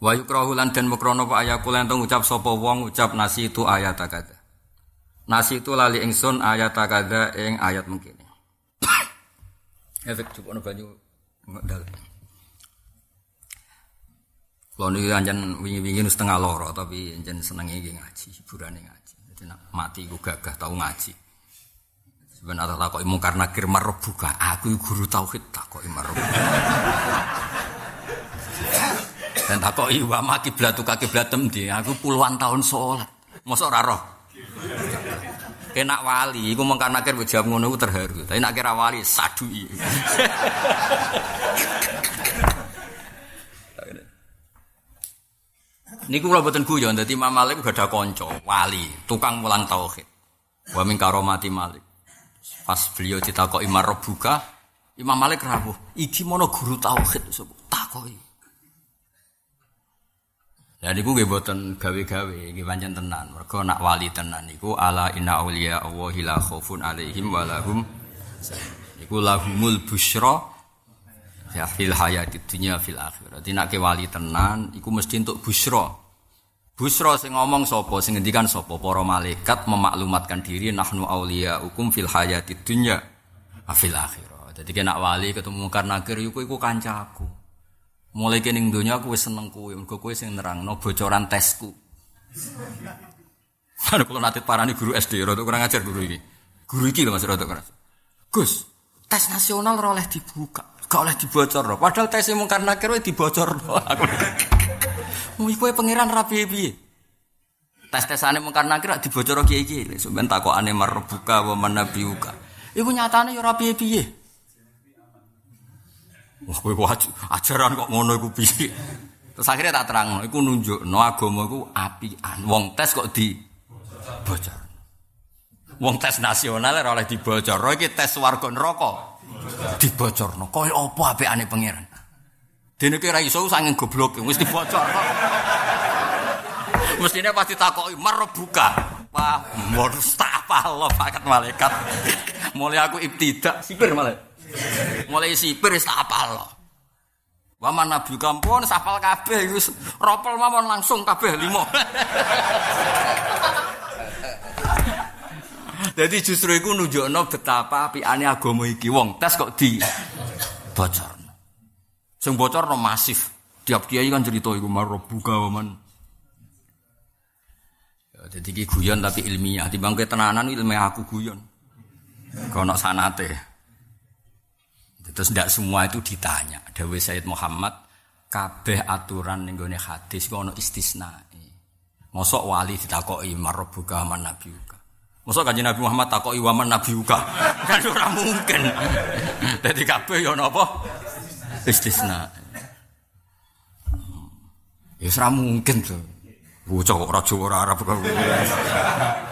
Wa yukrahu lan den mukrono pa ayakul ento ngucap sapa wong ngucap nasi itu ayat kata. Nasi itu lali ingsun ayat takada ing ayat mungkin. Efek cukup no banyu ngedal. Kalau ini anjan wingi-wingi setengah loro tapi anjan seneng ngaji, hiburan ngaji. Jadi nak mati gue gagah tahu ngaji. Sebenarnya tak kok imu karena kirmar buka. Aku guru tauhid tak kok imar Dan takoki wa ma kiblatuka kiblatem di. Aku puluhan tahun sholat. Mosok ora roh. Kena wali, iku mengkar nakir jawab ngono iku terharu. Tapi nak kira wali sadui. Niku kula boten guyon dadi Imam Malik gak ada kanca wali, tukang mulang tauhid. Wa min karomati Malik. Pas beliau ditakoki marbuka, Imam Malik rawuh, iki mono guru tauhid takoki. Lah niku nggih boten gawe-gawe, nggih pancen tenan. Mergo nak wali tenan niku ala inna auliya Allahi la khaufun alaihim wa lahum Iku lahumul busyra ya fil hayati dunya fil akhirat. Nek wali tenan iku mesti untuk busyra. Busra sing ngomong sapa sing ngendikan sapa para malaikat memaklumatkan diri nahnu auliya hukum fil hayati dunya fil akhirat. Dadi nek wali ketemu karena nakir iku iku kancaku. Mulai ning donya aku wis seneng kowe, mergo sing nerangno bocoran tesku. Kan kula nate parani guru SD, rada kurang ajar guru iki. Guru iki lho Mas rada kurang. Gus, tes nasional ora oleh dibuka, gak oleh dibocorno. Padahal tes mung karena kira dibocorno. Mau iku pangeran rapi piye? Tes-tesane mung karena kira dibocorno kiai-kiai. Sampeyan takokane marbuka wa manabiuka. Iku nyatane ya rapi piye? Wah, kowe ajaran kok ngono iku piye? Terus akhirnya tak terang, iku nunjuk, no agama iku apian. Wong tes kok di bocor. Wong tes nasional ora oleh dibocor. Iki tes warga neraka dibocorno. Kaya apa apikane pangeran? Dene kira iso sanging goblok wis dibocor kok. Mestine pasti takoki marbuka. Wah, mustahil paket malaikat. Mulai aku ibtidak sipir malah. Mulai sipir tak apal. Wa man nabi kampun sapal kabeh wis ropel mawon langsung kabeh limo. Jadi justru iku nunjukno betapa apiane agama iki wong tes kok di bocor. Sing bocorno masif. Tiap kiai kan cerita iku marobuka waman. Ya, jadi iki guyon tapi ilmiah. Timbang tenanan ilmiah aku guyon. Kono sanate. Terus tidak semua itu ditanya. Dewi Said Muhammad kabeh aturan ning gone hadis kok ono istisna. Mosok wali ditakoki marobuka man nabiuka. Masa kanjeng Nabi Muhammad takoki waman Nabi uka. Kan ora mungkin. Dadi kabeh ya napa? Istisna. Ya ora mungkin tuh. Bocah kok ora Jawa ora Arab kok.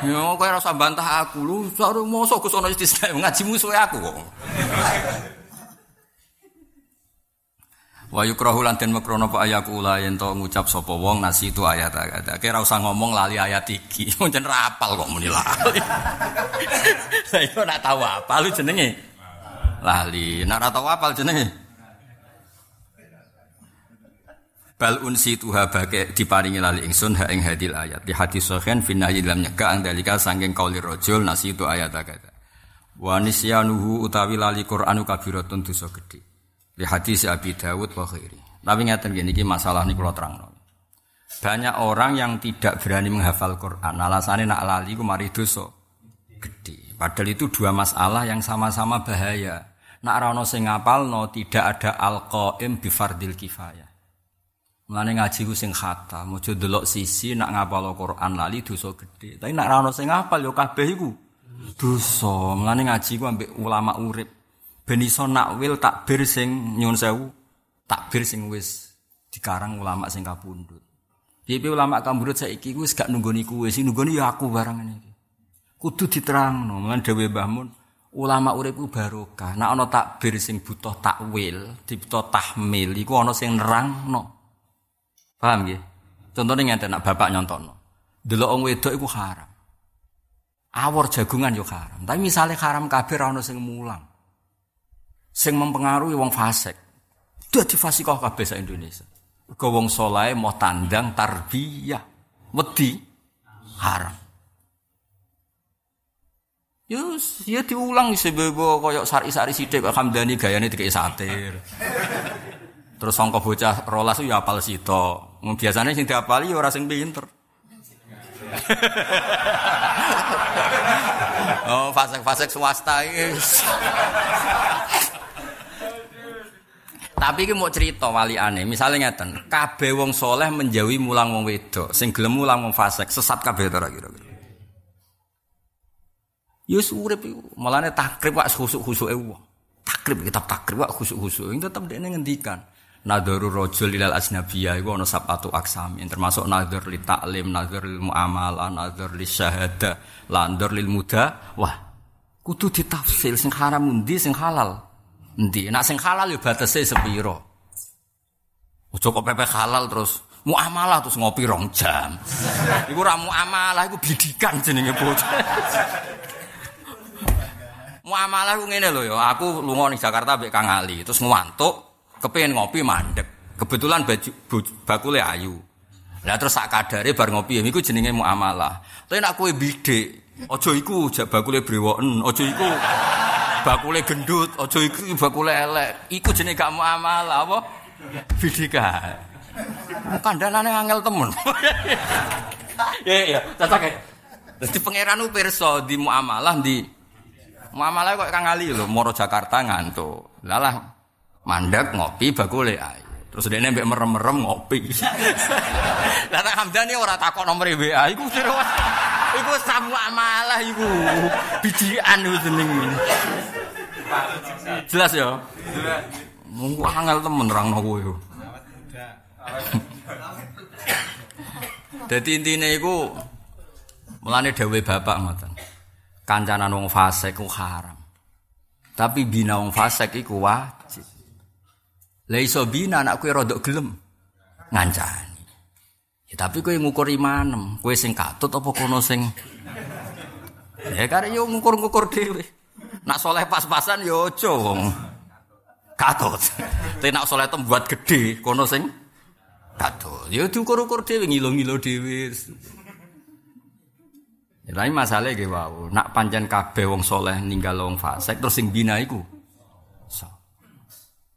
Ya ora usah bantah aku lu, sak mosok Gus ana istisna ngaji musuhe aku kok. Wa yukrahu lan den makrono pa ayakula yen to ngucap sapa wong nasi itu ayat ayat. Kira usah ngomong lali ayat iki. Pancen rapal kok muni lali. Lah iku nak tahu apa lu jenenge? Lali. Nak ora tahu apal jenenge? Bal unsi tuha bake diparingi lali ingsun ha ing hadil ayat. Di hadis sahih fi nahyi lam nyegah ang dalika saking qauli rajul nasi itu ayat ayat. Wa nisyanuhu utawi lali Qur'anu kabiratun dosa gedhe. Di hadis Abi Dawud wa khairi. Tapi ngeten gini, ini masalah ini kalau terang. Banyak orang yang tidak berani menghafal Quran. Alasannya nak lali ku mari dosa gede. Padahal itu dua masalah yang sama-sama bahaya. Nak rano sing ngapal no tidak ada al-qaim bi fardil kifayah. Mulane ngaji ku sing khata, mojo delok sisi nak ngapal Quran lali dosa gede. Tapi nak rano sing ngapal yo kabeh iku dosa. Mulane ngaji ku ambek ulama urip. Ben iso nakwil takbir sing nyun sewu takbir sing wis dikarang ulama sing kapundhut. Piye ulama kapundhut saiki wis gak nunggoni kuwe sing nunggoni ya aku barang iki. Kudu diterangno. Mulan dhewe Mbah Mun ulama urip ku barokah. Nek ana takbir sing butuh takwil dibutuh tahmil iku ana sing nerangno paham nggih contohnya ngenten nak bapak nyontono delok wong wedok iku haram awor jagungan yo haram tapi misalnya haram kabeh ana sing mulang sing mempengaruhi wong fasik. Dadi fasikoh kabeh sak Indonesia. Mergo wong saleh mau tandang tarbiyah, wedi haram. Yus, ya diulang sebebo koyok sari-sari sidik Hamdani gayane dikei satir. Terus sangka bocah rolas ya apal sito. Biasanya sing diapali ya ora sing pinter. oh, fasek-fasek swasta is. Tapi iki mau cerita wali aneh. Misalnya ngeten, kabeh wong soleh menjauhi mulang wong wedok, sing gelem mulang wong fasik, sesat kabeh to kira-kira. Yus urip iku, malane takrib wak khusuk-khusuke wong. Takrib kitab takrib wak khusuk-khusuk. Ini tetep dene ngendikan. Nadharu rajul ilal asnabiyya iku ana sabatu aksamin termasuk nadhar li taklim, nadhar lil muamalah, nadhar li syahada, nadhar lil muda. Wah, kudu ditafsir sing haram endi sing halal. Endi? Nak sing halal ya batese sepiro. Ojo kok pepe halal terus muamalah terus ngopi rong jam. Iku ora muamalah iku bidikan jenenge bocah. muamalah ku ngene lho ya, aku lunga ning Jakarta mbek Kang Ali, terus ngantuk, kepengen ngopi mandek. Kebetulan baju bakule ayu. Lah terus sak kadare bar ngopi iku jenenge muamalah. Tapi nek kowe bidek, aja iku jak bakule brewoken, aja iku bakule gendut, aja iku bakule elek. Iku jenenge gak muamalah apa? Bidika. Kandhanane angel temen. Ya ya, cocok. Dadi pangeran ku pirsa di muamalah di muamalah kok Kang Ali lho, moro Jakarta ngantuk. Lalah mandek ngopi bakule ayo. Terus dia nembek merem-merem ngopi. Lah tak Hamdani ora takok nomor WA iku sira. Iku samu amalah iku. Bijikan iku jeneng. Jelas ya? Munggu angel temen nerangno kowe yo. Dadi intine iku mulane dawuh bapak ngoten. Kancanan wong fasik ku haram. Tapi bina wong fasik iku wajib. Lah iso bina anak kowe rodok gelem ngancani. Ya tapi kowe ngukur imanem, kowe sing katut apa kono sing Ya karek yo ngukur-ngukur dhewe. Nak soleh pas-pasan yo aja wong katut. Tapi nak soleh buat gede kono sing katut. Yo diukur-ukur dhewe ngilo-ngilo dhewe. Ya tapi masalahnya ge wau, nak pancen kabeh wong soleh ninggal wong fasik terus sing bina iku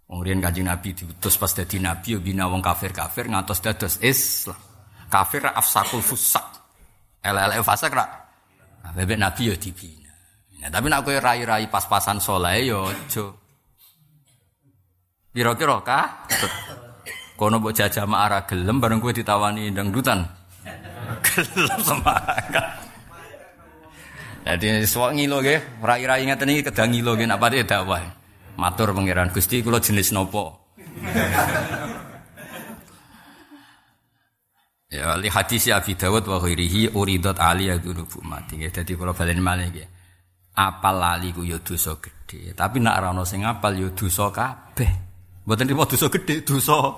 Kemudian kanjeng Nabi diutus pas jadi Nabi yo bina wong kafir kafir ngantos dados Islam. Kafir afsakul fusak. LLF fasak ra. Nah, bebek Nabi yo dibina. Nah, tapi nak kowe rai-rai pas-pasan soleh yo aja. Kira-kira kah? Kono mbok jajah mak gelem bareng kowe ditawani dangdutan. Gelem semangat. Jadi suwak ngilo nggih, rai-rai ngeten iki kedang ngilo nggih nak pati dakwah. Matur pangeran Gusti kula jenis nopo? ya li hadis Abi Dawud wa ghairihi uridat ali bu mati. Ya dadi kula baleni malih nggih. Apal lali ku ya dosa gedhe, tapi nak ora ana sing apal ya dosa kabeh. Mboten nrimo dosa gedhe, dosa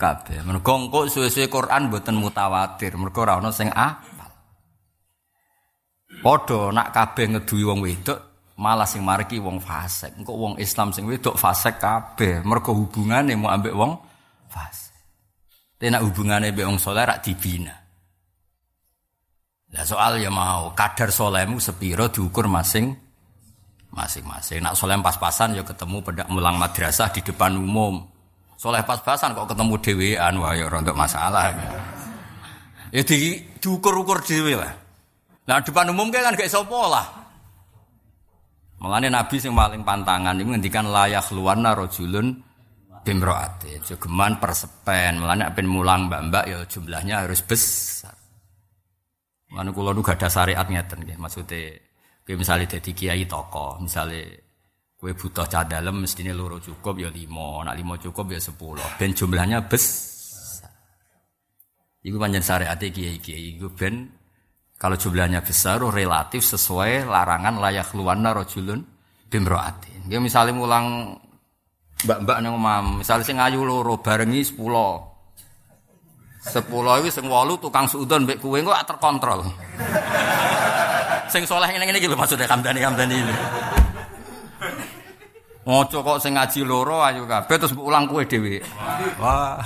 kabeh. Mergo engko suwe-suwe Quran mboten mutawatir, mergo ora ana sing apal. Padha nak kabeh ngeduwi wong wedok malah sing mariki wong fasik. Engko wong Islam sing wedok fasik kabeh. Mergo hubungane mau ambek wong fasik. Tapi hubungane ambek wong saleh rak dibina. Lah soal ya mau kadar solehmu sepiro diukur masing masing-masing. Nak soleh pas-pasan ya ketemu pedak mulang madrasah di depan umum. Soleh pas-pasan kok ketemu dhewean wah ya rontok masalah. Ya di diukur-ukur dhewe lah. Nah depan umum kan gak iso lah. Mulane Nabi sing paling pantangan iku ngendikan layak luwarna rajulun bimroate. Jogeman persepen. Mulane apen mulang mbak-mbak ya jumlahnya harus besar. Mulane kula nu gadah syariat ngeten nggih. Maksude kowe misale dadi kiai toko, misale kowe butuh cah dalem mestine loro cukup ya lima, nak lima cukup ya sepuluh. Ben jumlahnya besar. Iku panjen syariat kiai-kiai iku ben kalau jumlahnya besar, relatif sesuai larangan layak luwana rojulun bimroatin. Ya misalnya mulang mbak-mbak nang mam, misalnya sing ayu loro barengi sepuluh. Sepuluh itu sing walu tukang sudon mbek kue kok terkontrol. sing soleh ini ini gitu maksudnya kamdani kamdani ini. Ngoco kok sing ngaji loro ayu kabeh terus ulang kue dewi. Wah.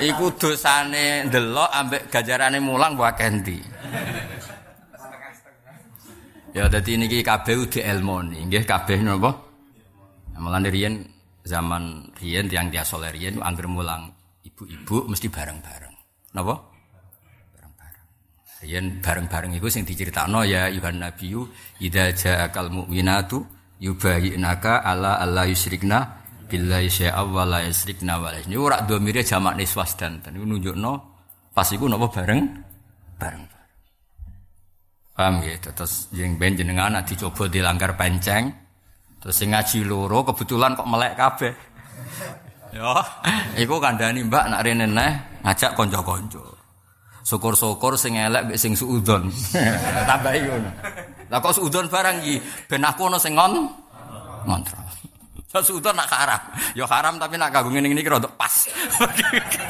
Iku dosane ndelok ambek ganjarane mulang wae kendi. Ya dadi niki kabeh di elmoni, nggih kabeh napa? Mulane riyen zaman riyen tiang dia soleh angger mulang ibu-ibu mesti bareng-bareng. Napa? Bareng-bareng. Riyen bareng-bareng iku sing diceritakno ya Yuhan Nabiyu idza ja'akal mu'minatu yubayyinaka ala alla yusyrikna billahi syai'a wa la yusyrikna wa Ini ora domire jamak niswas dan niku nunjukno pas iku napa bareng bareng. Paham ya, terus yang ben jenengan nak dicoba dilanggar penceng, terus sing ngaji loro kebetulan kok melek kabeh. Ya, iku kandhani Mbak nak rene ngajak kanca-kanca. Syukur-syukur sing elek mbek sing suudon. Tambahi ngono. Lah kok suudon barang iki ben ana sing ngon ngontrol. So, suudon nak haram. Ya haram tapi nak kanggo ngene iki rada pas.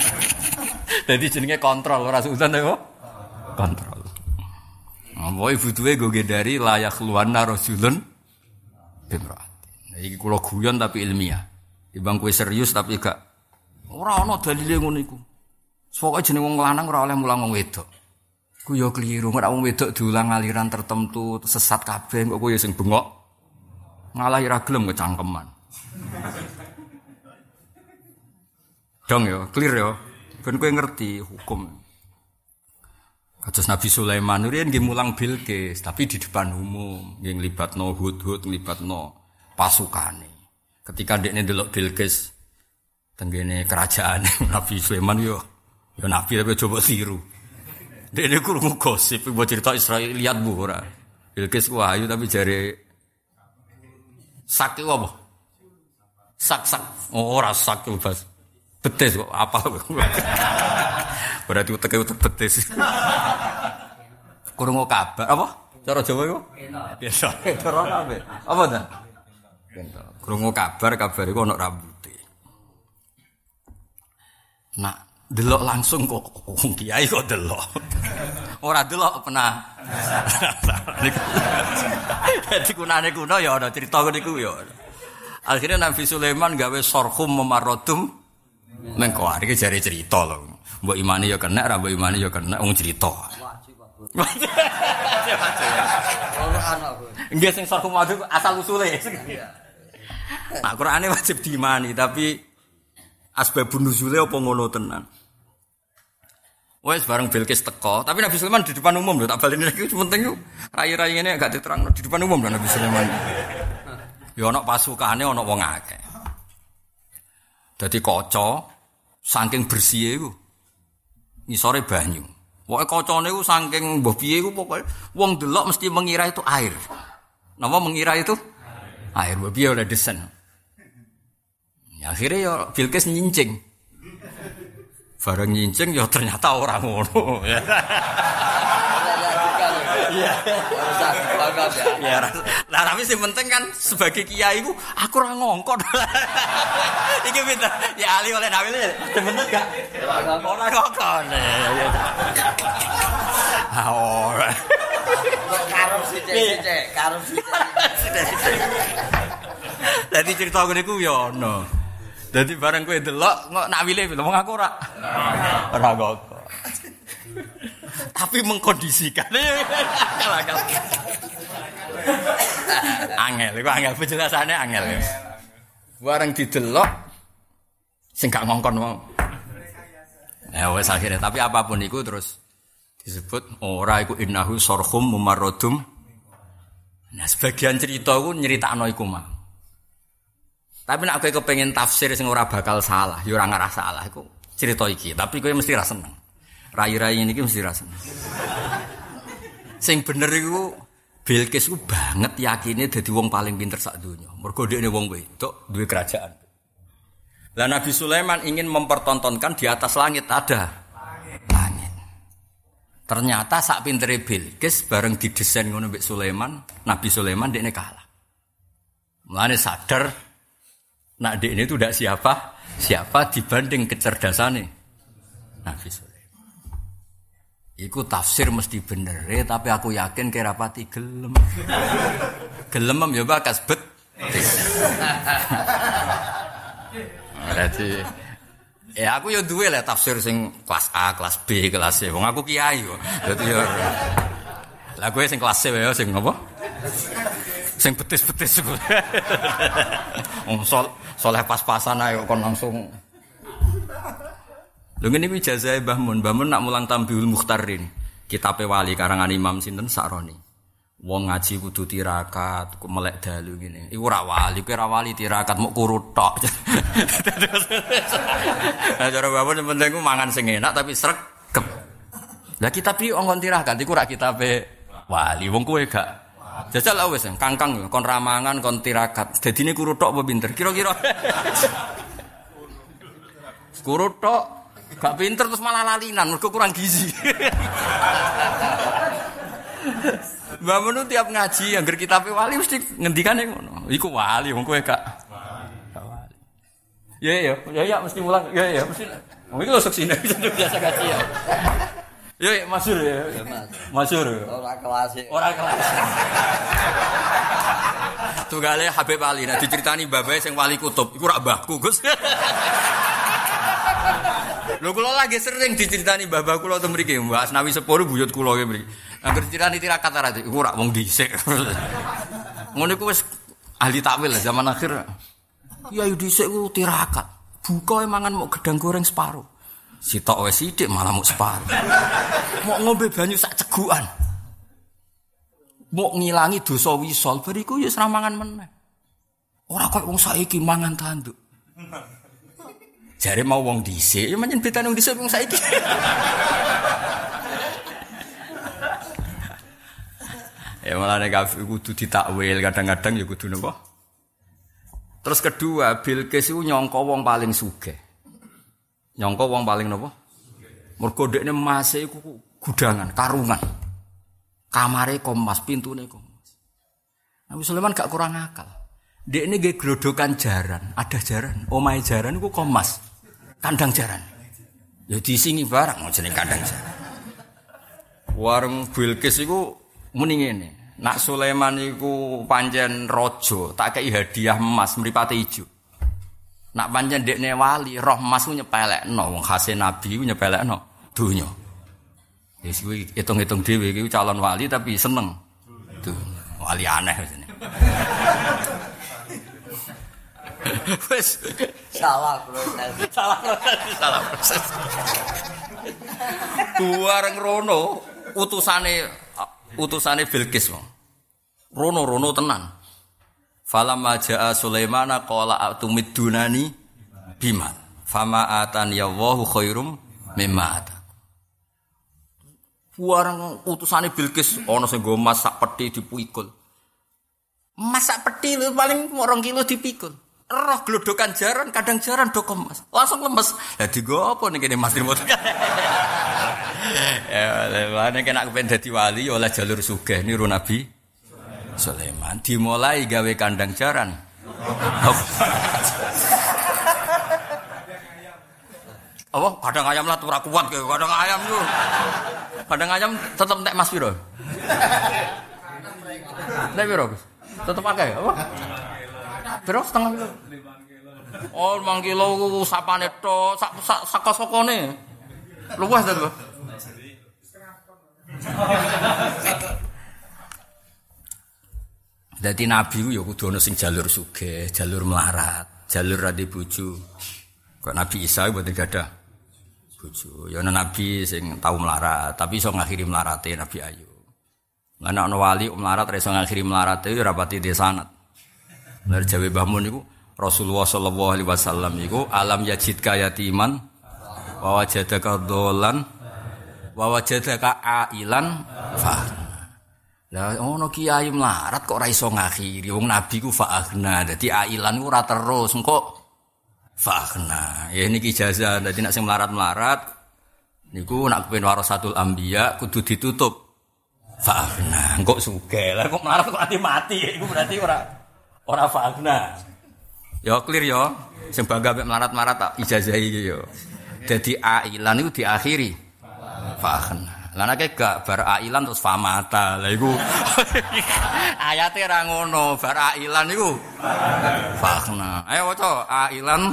Jadi jenenge kontrol ora suudon ya. Kontrol. Apa ibu duwe go dari layak luwana rasulun bimraati. Nah, iki kula guyon tapi ilmiah. Timbang kowe serius tapi gak ora ana dalile ngono iku. Pokoke jeneng wong lanang ora oleh mulang wong wedok. Ku yo keliru, nek wong wedok diulang aliran tertentu sesat kabeh kok kowe sing bengok. Ngalah ora gelem kecangkeman. Dong yo, clear yo. Ben kowe ngerti hukum. Kados Nabi Sulaiman riyen nggih mulang Bilqis, tapi di depan umum, nggih nglibatno hud-hud, nglibatno pasukane. Ketika ndekne delok Bilqis tenggene kerajaan Nabi Sulaiman yo yo Nabi tapi coba tiru. Ndekne krungu gosip mbok cerita Israel lihat bu ora. Bilqis ku ayu tapi jare sak iku apa? Sak-sak. Oh, ora sak bebas. Betis kok apa? Berarti utek utek betis. Kurang kabar apa? Cara Jawa iku? Biasa. Cara apa? Apa ta? Kurang kabar kabar iku ana rambuté. Nak delok langsung kok wong kiai kok delok. Ora delok pernah. Dadi kunane kuno ya ana cerita niku ya. Akhirnya Nabi Sulaiman gawe sorhum memarodum mengko iki jare cerita lho. Mbok imani ya kena, ra mbok imani ya kena wong cerita. Nggih sing sorhum madu asal usule. Nah, Qur'ane wajib diimani tapi asbabun nuzule apa ngono tenan. Wes bareng Bilqis teko, tapi Nabi Sulaiman di depan umum lho, tak baleni lagi penting yo. Rai-rai ngene gak diterang di depan umum lho Nabi Sulaiman. Ya ana pasukane ana wong akeh. Dadi kaca saking bersih iku ngisore banyu. Pokoke kacane iku saking mbah piye iku pokoke wong delok mesti mengira itu air. Napa mengira itu? Air mbah piye oleh desen. Ya, akhirnya ya Bilqis nyincing. Bareng nyincing ya ternyata orang ngono. Iya. Banget ya. Ya, lah tapi sing penting kan sebagai kiai ku aku ora ngongkon. Iki pinter. Ya ali oleh Nabi ini bener gak? Ora ngongkon. Ya. Ah, ora. Karep sithik-sithik, karep sithik. Dadi cerita ngene ku ya ono. Dadi bareng kowe delok kok nak wile wong aku ora. Ora ngongkon. Tapi mengkondisikan. angel, itu angel penjelasannya angel. Bareng didelok sing gak ngongkon mau. Ya wes akhirnya tapi apa pun itu terus disebut ora iku innahu sorhum mumarrodum. Nah sebagian cerita iku nyeritakno iku mah. Tapi nek kowe kepengin tafsir sing ora bakal salah, ya ora ngarah salah iku cerita iki, tapi kowe mesti ra seneng. Rai-rai ini mesti ra seneng. Sing bener iku Bilqis ku banget yakine dadi wong paling pinter sak donya. Mergo dhekne wong wedok duwe kerajaan. Lah Nabi Sulaiman ingin mempertontonkan di atas langit ada langit. Ternyata sak pintere Bilqis bareng didesain ngono Sulaiman, Nabi Sulaiman dekne kalah. Mulane sadar nak dekne itu tidak siapa siapa dibanding kecerdasannya Nabi Sulaiman. Iku tafsir mesti bener, eh, tapi aku yakin kira pati gelem. gelem ya bakas bet. Berarti ya aku ya duwe lah tafsir sing kelas A, kelas B, kelas C. Wong aku kiai kok. Dadi ya Lah gue sing kelas C ya sing apa? Sing betis-betis. Wong sol soleh pas-pasan ae kon langsung Lho ngene iki ijazah Mbah Mun. Mbah Mun nak mulang Tambiul Mukhtarin. Kitab wali karangan Imam sinten Sa'roni. Wong ngaji kudu tirakat, ku melek dalu gini. Iku ora wali, kowe wali tirakat mau kurut tok. Nah, cara bapak yang penting ku mangan sing enak tapi sregep. Lah kitab iki ongkon tirakat iku ora kitabe wali, wong kowe gak. Jajal lah wis, kangkang kon ramangan kon tirakat. Dadine kurut tok apa pinter? Kira-kira. kurut tok gak pinter terus malah lalinan mergo kurang gizi. Mbak Menu tiap ngaji yang kita wali mesti ngendikane ngono. Iku wali wong kowe gak. Wali. Ya ya, ya ya mesti mulang. Ya ya mesti. Wong iku sok sini biasa ngaji ya. Ya ya masur ya. Masur. Ora kelas. Ora kelas. Tunggale Habib Ali nah diceritani babae sing wali kutub iku rak mbahku Gus. Lho kula lagi sering diceritani babah kula teng mriki, Mbak Asnawi sepuluh buyut kula ki mriki. Angger diceritani tirakat ora iku ora wong dhisik. Ngono iku wis ahli takwil zaman akhir. Ya yu dhisik ku tirakat. Buka mangan mau gedang goreng separuh. Sitok wis sithik malah mau separuh. Mau ngombe banyu sak cegukan. Mau ngilangi dosa wisol bariku ya seramangan meneh. Ora kok wong saiki mangan tanduk. Jare mau wong dhisik, ya menyen betane wong dhisik wong saiki. ya malah nek kudu ditakwil kadang-kadang ya kudu napa? Terus kedua, Bilqis iku nyangka wong paling sugih. Nyangka wong paling napa? Mergo dekne mase iku gudangan, karungan. Kamare komas, pintune komas. Nabi Sulaiman gak kurang akal. Dekne nggih glodokan jaran, ada jaran, omahe jaran iku komas. Kandang jaran. Ya disingi barang jeneng kandang jaran. Warung Bilqis iku muni ngene. Nak Sulaiman iku pancen raja, tak kei hadiah emas mripate ijo. Nak pancen dekne wali, roh emas ku nyepelekno wong khase nabi ku nyepelekno donya. Wis kuwi hitung-hitung dhewe iki calon wali tapi seneng. Tuh, wali aneh ini. Wes Salah proses. salah proses, salah proses. Bareng rono utusane utusane Bilqis wong. Rono-rono tenan. Falamma jaa Sulaimana qala atumidunani biman. Fama atan ya Allahu khairum mimma ata. Warang utusane Bilqis ana sing nggo emas sak peti dipikul. Emas sak peti lho paling 2 kilo dipikul. Roh glodokan jaran, kadang jaran do kemas. Langsung lemes. Lah digo apa ning kene Mas Trimo? ya, lha kena kepen dadi wali ya oleh jalur sugih niru Nabi Sulaiman. Dimulai gawe kandang jaran. Apa? Kadang ayam lah ora kuat ke, kadang ayam tuh. Kadang ayam tetep entek Mas piro? Nek Gus? Tetep akeh apa? Piro setengah kilo? Oh, 5 kilo sapane tok, sak sak saka-sakane. Luwes ta, Bos? Dadi nabi ku ya kudu ana sing jalur sugih, jalur melarat, jalur radi bojo. Kok Nabi Isa mboten gadah bojo. Ya ana nabi sing tau melarat, tapi iso ngakhiri melarate Nabi Ayub. Lan ana wali melarat ra iso ngakhiri melarate ya rapati desanat. Lar jawe Mbah Mun niku Rasulullah sallallahu alaihi wasallam iku alam yajidka yatiman wa wajadaka dolan wa wajadaka ailan fa. Lah ono kiai melarat kok ora iso ngakhiri wong nabi ku faagna dadi ailan ku ora terus engko faagna ya niki ijazah dadi nek sing melarat-melarat niku nak kepen warasatul anbiya kudu ditutup. Faagna engko sugih. Lah kok melarat kok mati-mati? Iku berarti ora ora faagna Ya clear ya. Sing bangga mek melarat-melarat tak ijazahi iki ya. Dadi ailan iku diakhiri. Fakhna. Lah nek gak bar ailan terus famata. Lah iku ayate ra ngono, bar ailan iku fakhna. Ayo waca ailan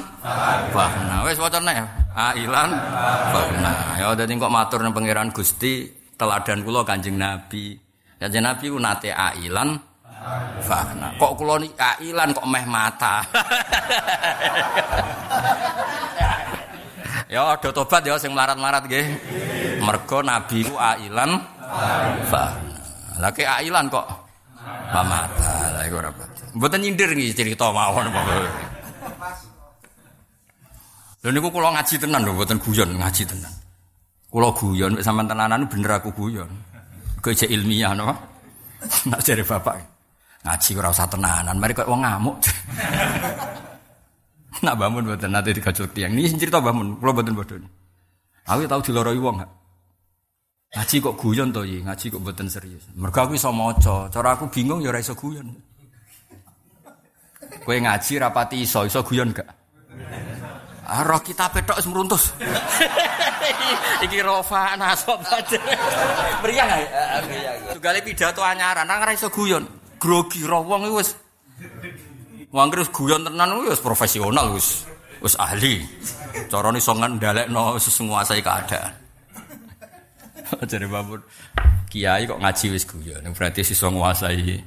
fakhna. Wis waca nek ailan fakhna. Ya dadi kok matur nang pangeran Gusti teladan kula Kanjeng Nabi. Kanjeng Nabi ku nate ailan Fakna. Kok kula ni ailan kok meh mata. ya ada tobat ya sing melarat-melarat nggih. Mergo nabi ku ailan fakna. Lah ke ailan kok pamata. Lah iku ora. Mboten nyindir iki cerita mawon. Lha niku kula ngaji tenan lho, mboten guyon ngaji tenan. Kula guyon sampean tenanan bener aku guyon. Kok ilmiah no. Nak jare bapak. Ngaji ora usah tenanan, mari kok wong ngamuk. Nak bangun mboten nate digajul tiang. Ini cerita bangun, kula mboten bodoh. Aku tau diloroi wong gak? Ngaji kok guyon to iki, ngaji kok mboten serius. Mergo aku iso maca, cara aku bingung ya ora iso guyon. Kowe ngaji rapati iso, iso guyon gak? Ah, roh kita petok wis meruntus. Iki rofa nasab aja. Meriang ae. Tugale pidato anyaran, nang ora iso guyon. Grogi roh wong wis Wong terus guyon tenan wis profesional wis. Wis ahli. Carane iso ngandalekno wis nguasai keadaan. Jadi babur kiai kok ngaji wis guyon, berarti iso nguasai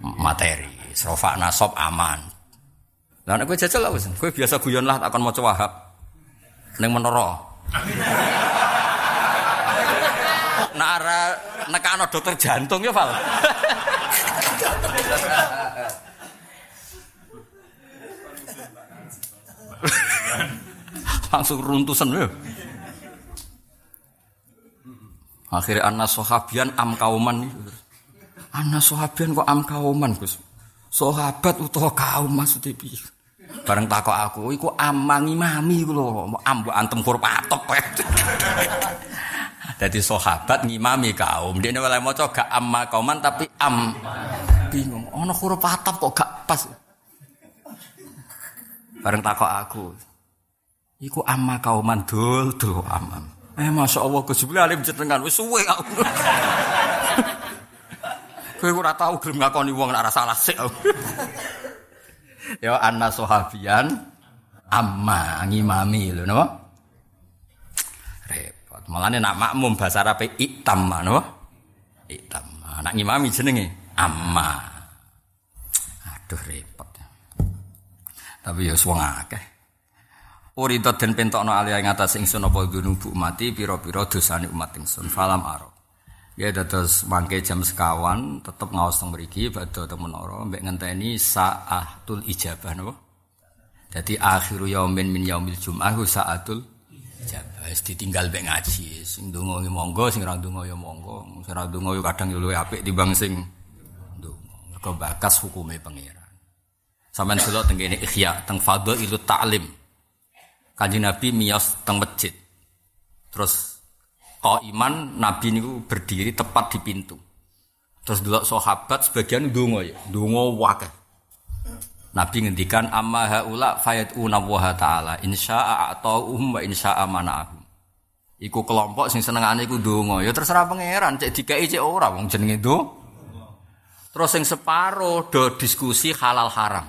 materi. Srofa nasab aman. Lah nek kowe jajal lah wis. Kowe biasa guyon lah takon maca Wahab. Ning menara. Nak ara nekano dokter jantung ya, Val. Langsung runtusan ya. Akhirnya anak sahabian am kauman Anak sahabian kok am kauman Gus. Sahabat utawa kaum maksudnya piye? Bareng takok aku, iku amangi mami iku lho, ambu antem huruf atop. Dadi sahabat ngimami kaum. Dene oleh maca gak amma kauman tapi am. Bingung, ana huruf atop kok gak pas. Bareng takok aku. Iku amma kauman dul dul amam. Eh masya Allah Jibli alim jenengan wis suwe aku. Kowe ora tau gelem ngakoni wong nek ora salah sik. ya anna sahabian amma ngimami lho napa? Repot. Mulane nak makmum bahasa Arab itam napa? Itam. Nak ngimami jenenge amma. Aduh repot. Tapi ya wong akeh. Urida den pentokno ali ing atas ingsun apa dunubu mati pira-pira dosane umat ingsun. Falam aro. Ya dados mangke jam sekawan tetep ngaos teng mriki badhe teng menara mbek ngenteni saatul ijabah napa. Dadi akhiru yaumin min yaumil jum'ah saatul ijabah. Wis ditinggal mbek ngaji. Sing donga ya monggo, sing ora donga ya monggo. Sing ora donga ya kadang ya luwih apik timbang sing. Mergo bakas hukume pangeran. Sampeyan delok teng kene ikhya teng fadhailut ta'lim. Kanjeng Nabi miyos teng masjid. Terus Kau iman Nabi niku berdiri tepat di pintu. Terus dulu sahabat sebagian dungo ya, dungo wakah. Nabi ngendikan amma haula fayatuna wa ta'ala insya'a atauhum wa insya'a mana'ahum. Iku kelompok sing senengane iku donga. Ya terserah pangeran, cek dikai cek ora wong jenenge do. Terus sing separo do diskusi halal haram.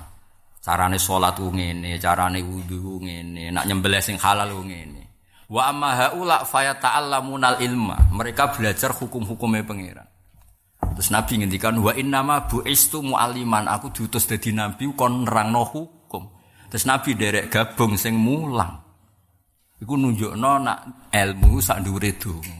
Carane ku ngene, carane wudu ngene, nak nyembelih sing halal ngene. Wa amma haula fayata'allamunal ilma. Mereka belajar hukum-hukumnya pangeran. Terus Nabi ngendikan wa innama bu'istu mu'alliman. Aku diutus dadi nabi kon nerangno hukum. Terus Nabi derek gabung sing mulang. Iku nunjukno nak ilmu sak dhuwure donga.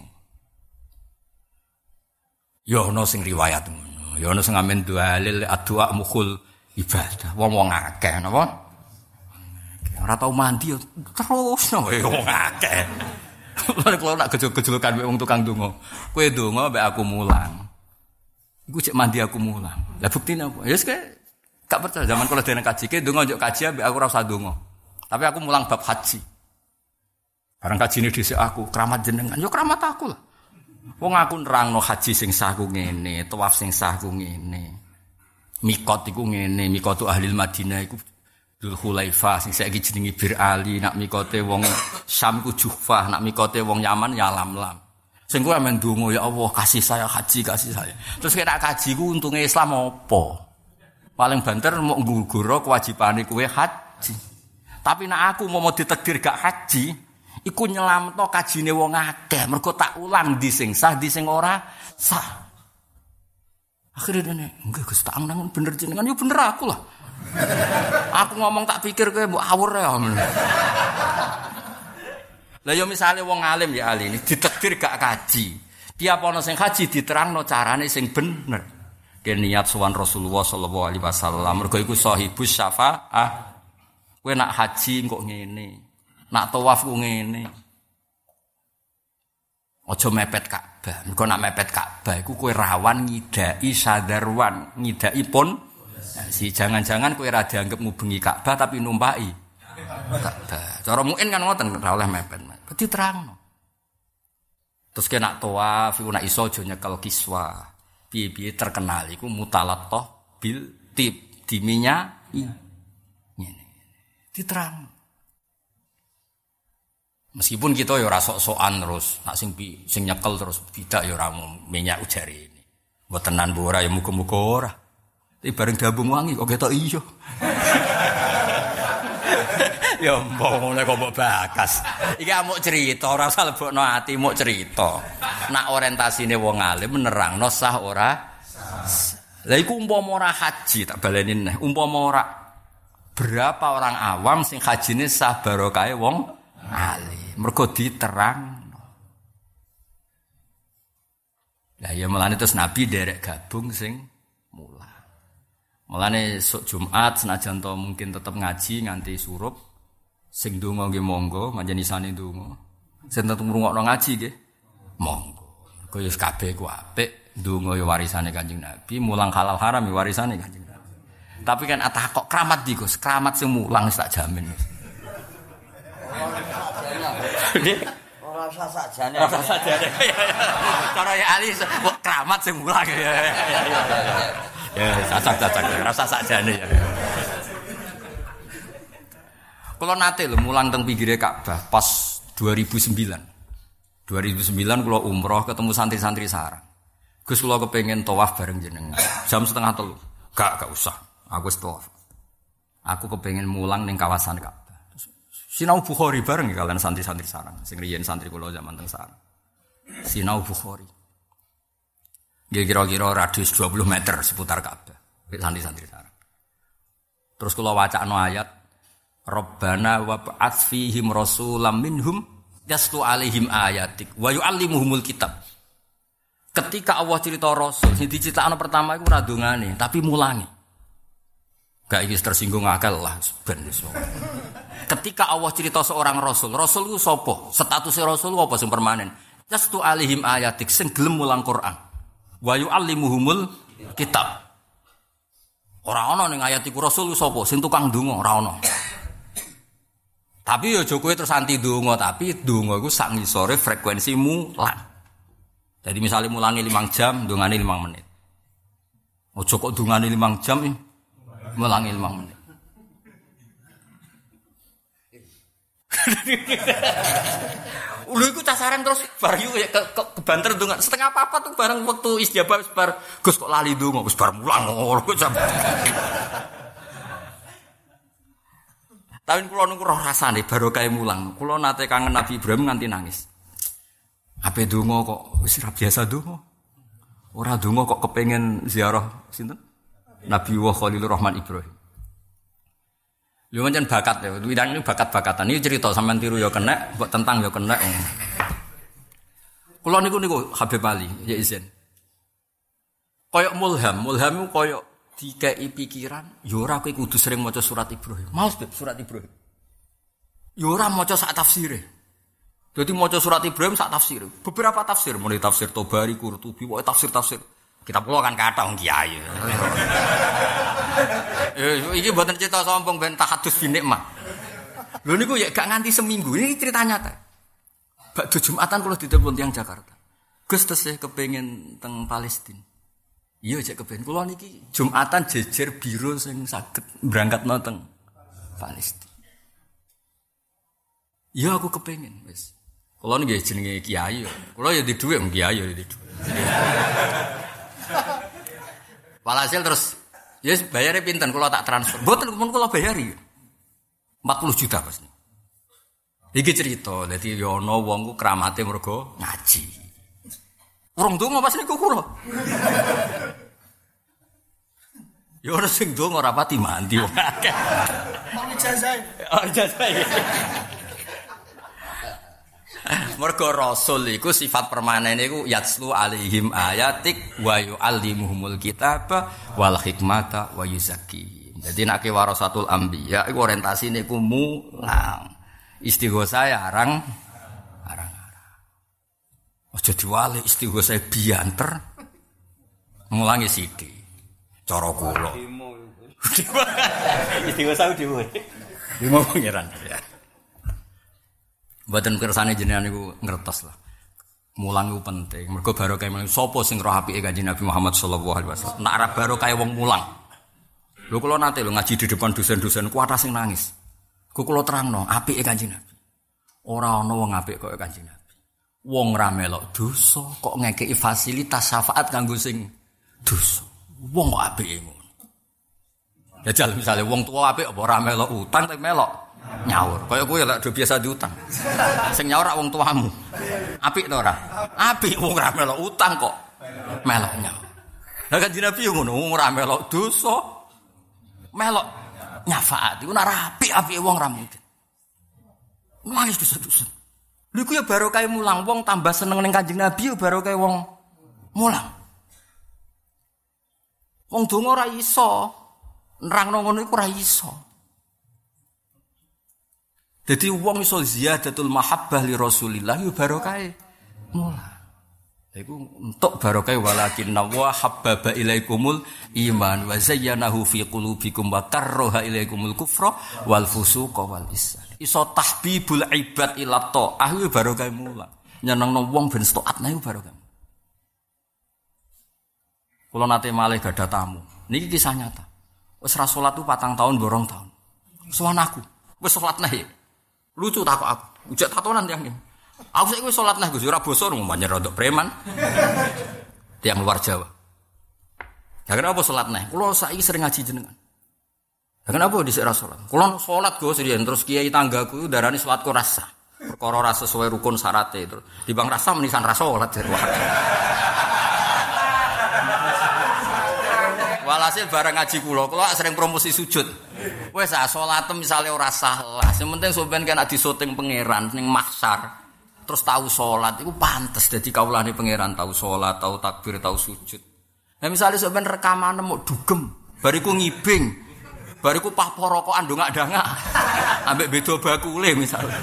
Ya ana sing riwayat ngono. Ya ana sing amen dalil adua mukhul ibadah. Wong-wong akeh napa? Ora tau mandi terus no wong akeh. Lan kalau nak gejol-gejolokan wong tukang donga. Kowe donga mbek aku mulang. Iku cek mandi aku mulang. Lah buktine apa? Ya wis gak percaya zaman kalau dene kaji ke donga njuk kaji mbek aku ora usah donga. Tapi aku mulang bab haji. Barang kaji ini dhisik aku, keramat jenengan. Yo keramat aku lah. Wong aku nerangno haji sing sah ku ngene, tawaf sing sah ku ngene. Mikot iku ngene, mikotu ahli Madinah iku Dul Khulaifah sing saiki jenenge Bir Ali nak mikote wong Syam ku Juhfah nak mikote wong Yaman ya lam-lam. Sing kuwi amen donga ya Allah kasih saya haji kasih saya. Terus kira kaji ku untunge Islam apa? Paling banter mau ngguguro kewajibane kuwe haji. Tapi nak aku mau ditakdir gak haji, iku nyelamto kajine wong akeh. Mergo tak ulang di sing sah di sing ora sah. Akhirnya dia enggak Gus tak angen bener jenengan yo bener aku lah. Aku ngomong tak pikir kowe mbok awur ya. Lah yo misale wong alim ya ali ini ditakdir gak kaji. Tiap ana sing haji diterangno carane sing bener. Ke niat sowan Rasulullah sallallahu alaihi wasallam mergo iku sahibus syafaah. Kowe nak haji kok ngene. Nak tawaf kok ngene. Aja mepet Ka'bah. Mergo nak mepet Ka'bah iku kowe rawan ngidai sadarwan, ngidai pun si jangan-jangan kowe ra dianggap ngubengi Ka'bah tapi numpaki Ka'bah. Cara mungkin kan ngoten ora oleh mepet. Dadi terangno. Terus kena tawaf iku nak iso aja nyekel kiswa. Piye-piye terkenal iku mutalattah bil tip diminya ngene. Diterang. Meskipun kita ya ora sok-sokan terus, nak sing pi, sing nyekel terus tidak ya ora minyak ujari ini. Mbok tenan bu ora ya muga-muga ora. Tapi bareng diambung wangi kok ketok iya. ya mbok ngene kok mbok bakas. Iki amuk cerita, ora usah lebokno ati, muk cerita. Nak orientasine wong alim nerangno sah ora Lah iku ora haji tak baleni neh. Umpama ora berapa orang awam sing hajine sah barokahe wong alim. Mergo diterang. Lah ya mulane terus Nabi derek gabung sing mulang. Mulane sok Jumat senajan to mungkin tetep ngaji nganti surup sing donga nggih monggo manjen isane donga. Sing tetep ngrungokno ngaji nggih monggo. Kaya kabeh ku apik, donga ya warisane Kanjeng Nabi, mulang halal haram ya warisane Kanjeng Nabi. Tapi kan atah kok keramat di Gus, keramat sing mulang tak jamin. Ora usah sakjane. Rasa sajane. Cara ya Ali keramat sing mulang ya. Ya ya cacak-cacak rasa sajane ya. Kalau nate lho mulang teng pinggire Ka'bah pas 2009. 2009 kula umroh ketemu santri-santri sarang. Gus kula kepengen tawaf bareng jenengan. Jam setengah telu. Gak, gak usah. Aku wis tawaf. Aku kepengen mulang ning kawasan Ka'bah. Sinau Bukhari bareng ya kalian santri-santri sarang. Sing riyen santri kula zaman teng sarang. Sinau Bukhari. Dia kira-kira radius 20 meter seputar Ka'bah. Santri-santri sarang. Terus kula wacana ayat Rabbana wa fihim rasulam minhum yaslu alaihim ayatik wa yu'allimuhumul kitab. Ketika Allah cerita rasul, sing diceritakno pertama iku ora tapi mulangi. Gak iki tersinggung akal lah ben wis. Ketika Allah cerita seorang rasul, rasul itu sapa? Statusnya rasul apa sing permanen? Yaslu alaihim ayatik sing gelem mulang Quran. Wa yu'allimuhumul kitab. Ora ana ning ayat iku rasul sapa? Sing tukang ndonga ora ana. Tapi ya Jokowi terus anti dongo, tapi dongo itu sak ngisore frekuensi mulang. Jadi misalnya mulangi limang jam, dongane limang menit. Ojo kok dongane limang jam, eh, mulangi limang menit. Ulu iku tasaran terus bar yu ke, ke, ke banter donga setengah apa tuh bareng waktu istijabah bar Gus kok lali donga wis bar mulang ngono Tapi kula niku roh rasane barokah mulang. Kula nate kangen Nabi Ibrahim nganti nangis. Ape donga kok wis biasa donga. Ora donga kok kepengen ziarah sinten? Nabi wa Khalilur Rahman Ibrahim. Lho pancen bakat ya, widang ini bakat-bakatan. Ini cerita sampean tiru ya kena, buat tentang ya kena. Kula niku niku Habib Ali, ya izin. Koyok mulham, mulham itu koyok dikei pikiran, yora kowe kudu sering maca surat Ibrahim. Mau surat Ibrahim. Yora maca sak tafsire. Jadi maca surat Ibrahim sak tafsir. Beberapa tafsir, mulai tafsir Tobari, Qurtubi, wae tafsir-tafsir. Kita pulau kan kata wong kiai. Eh, iki mboten cerita sombong ben tahadus bi nikmah. Lho niku ya gak nganti seminggu. Ini cerita nyata. Bakdo Jumatan kula ditelepon tiang Jakarta. Gus tesih kepengin teng Palestina. Iya cek kepen kula niki Jumatan jejer biro sing saged berangkat teng Palestina. Iya aku kepengen wis. Kula niki jenenge kiai. Kula ya di dhuwit kiai ya di dhuwit. Walhasil terus ya yes, bayarnya pinten kalau tak transfer. Boten pun kalau bayari. 40 juta pas nih. Iki cerita, jadi yono wongku keramate mergo ngaji. Urung donga pas niku kula. Ya ora sing donga ora pati mandi wong akeh. Mau ijazah. Oh ijazah. Mergo rasul iku sifat permanen iku yatslu alaihim ayatik wa yuallimuhumul kitaba wal hikmata wa yuzakkihim. Jadi nek warasatul anbiya iku orientasine iku mulang. Istighosa ya arang arang-arang. Aja diwali istighosa bianter. Mulangi sithik. Cara kula. Istighosa dhewe. Dimo pangeran ya. Mboten kersane jenengan niku ngertos lah. Mulang itu penting. Mergo barokah mulang sapa sing roh apike Kanjeng Nabi Muhammad sallallahu alaihi wasallam. Nek ora barokah wong mulang. Lho kula nate lho ngaji di depan dosen-dosen kuat sing nangis. Ku kula terangno apike Kanjeng Nabi. Ora ana wong apik kaya Kanjeng Nabi. Wong ra melok dosa kok ngekeki fasilitas syafaat kanggo sing dosa. Wong kok apike ngono. Jajal misalnya wong tua apik apa ora melok utang tapi melok nyaur. Kaya kowe lek do biasa diutang. Sing nyaur rak wong tuamu. Apik to ora? Apik wong ora melok utang kok. Melok nyaur. Lah kan Nabi yo ngono, ora melok dosa. Melok nyafaat iku ora apik-apik wong ra mungkin. Nangis dosa-dosa. Lha ya barokah mulang wong tambah seneng ning Kanjeng Nabi yo barokah wong mulang. Wong donga ora iso. Nerangno ngono iku ora iso. Jadi wong iso ziyadatul mahabbah li Rasulillah yo barokah mula. Iku untuk barokah walakin wa habbaba ilaikumul iman wa zayyanahu fi qulubikum wa karraha ilaikumul kufra wal fusuqa wal isyan. Iso tahbibul ibad ila ta'ah yo barokah mula. Nyenengno wong ben taat nah barokah. Kula nate malih gadah tamu. Niki kisah nyata. Wis ra salat patang tahun borong tahun. Sowan aku. Wis salat nae. Lucu tak aku. Ujak tatonan yang ini. Aku sih gue sholat nah gue ora basa ngomongnya rodok preman. Tiang luar Jawa. Ya kenapa sholat nah? Kulo saiki sering ngaji jenengan. Ya kenapa di sekolah sholat? Kulo sholat gue sendirian terus kiai tanggaku darani sholat ku rasa. Perkara rasa sesuai rukun syaratnya itu. Di bang rasa menisan rasa sholat jadi Walhasil bareng ngaji kula, kula sering promosi sujud. Wes ah salat misale ora salah. Sing penting sampean kan disoting pangeran ning mahsyar. Terus tahu salat iku pantes dadi kawulane pangeran tahu salat, tahu takbir, tahu sujud. Nah misalnya sampean rekaman mau dugem, bariku ngibing, bariku pah porokokan dongak-dangak. Ambek beda bakule misalnya.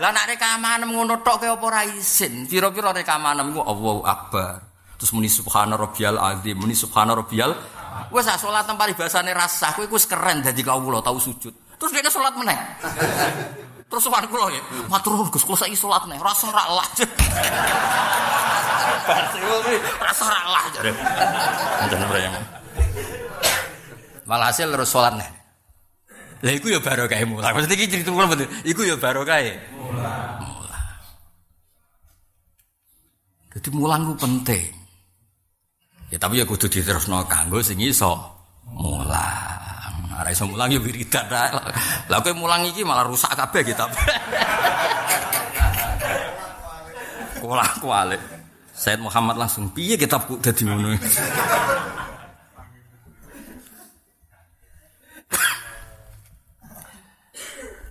Lah nek rekaman ngono tok ke apa ora isin? Pira-pira rekaman iku Allahu Akbar. Terus muni subhana rabbiyal azim, muni subhana rabbiyal Wes sak salat nang paribasane rasah kowe iku keren dadi kawula tau sujud. Terus dia salat meneh. Terus sowan kula ya, matur nuwun Gus, kula saiki salat meneh, rasa ra lah. Rasa ra lah jare. Mrene. Walhasil terus salat meneh. Lah iku ya barokah mulah. Maksud iki cerita kula betul. Iku ya barokah. Mulah. Jadi mulang ku penting. Ya tapi ya kudu diterusno kanggo sing iso mulang. Ora iso mulang ya wiridan ra. Lah kowe mulang iki malah rusak kabeh kitab. Kula kualik. Said Muhammad langsung piye kitabku dadi ngono.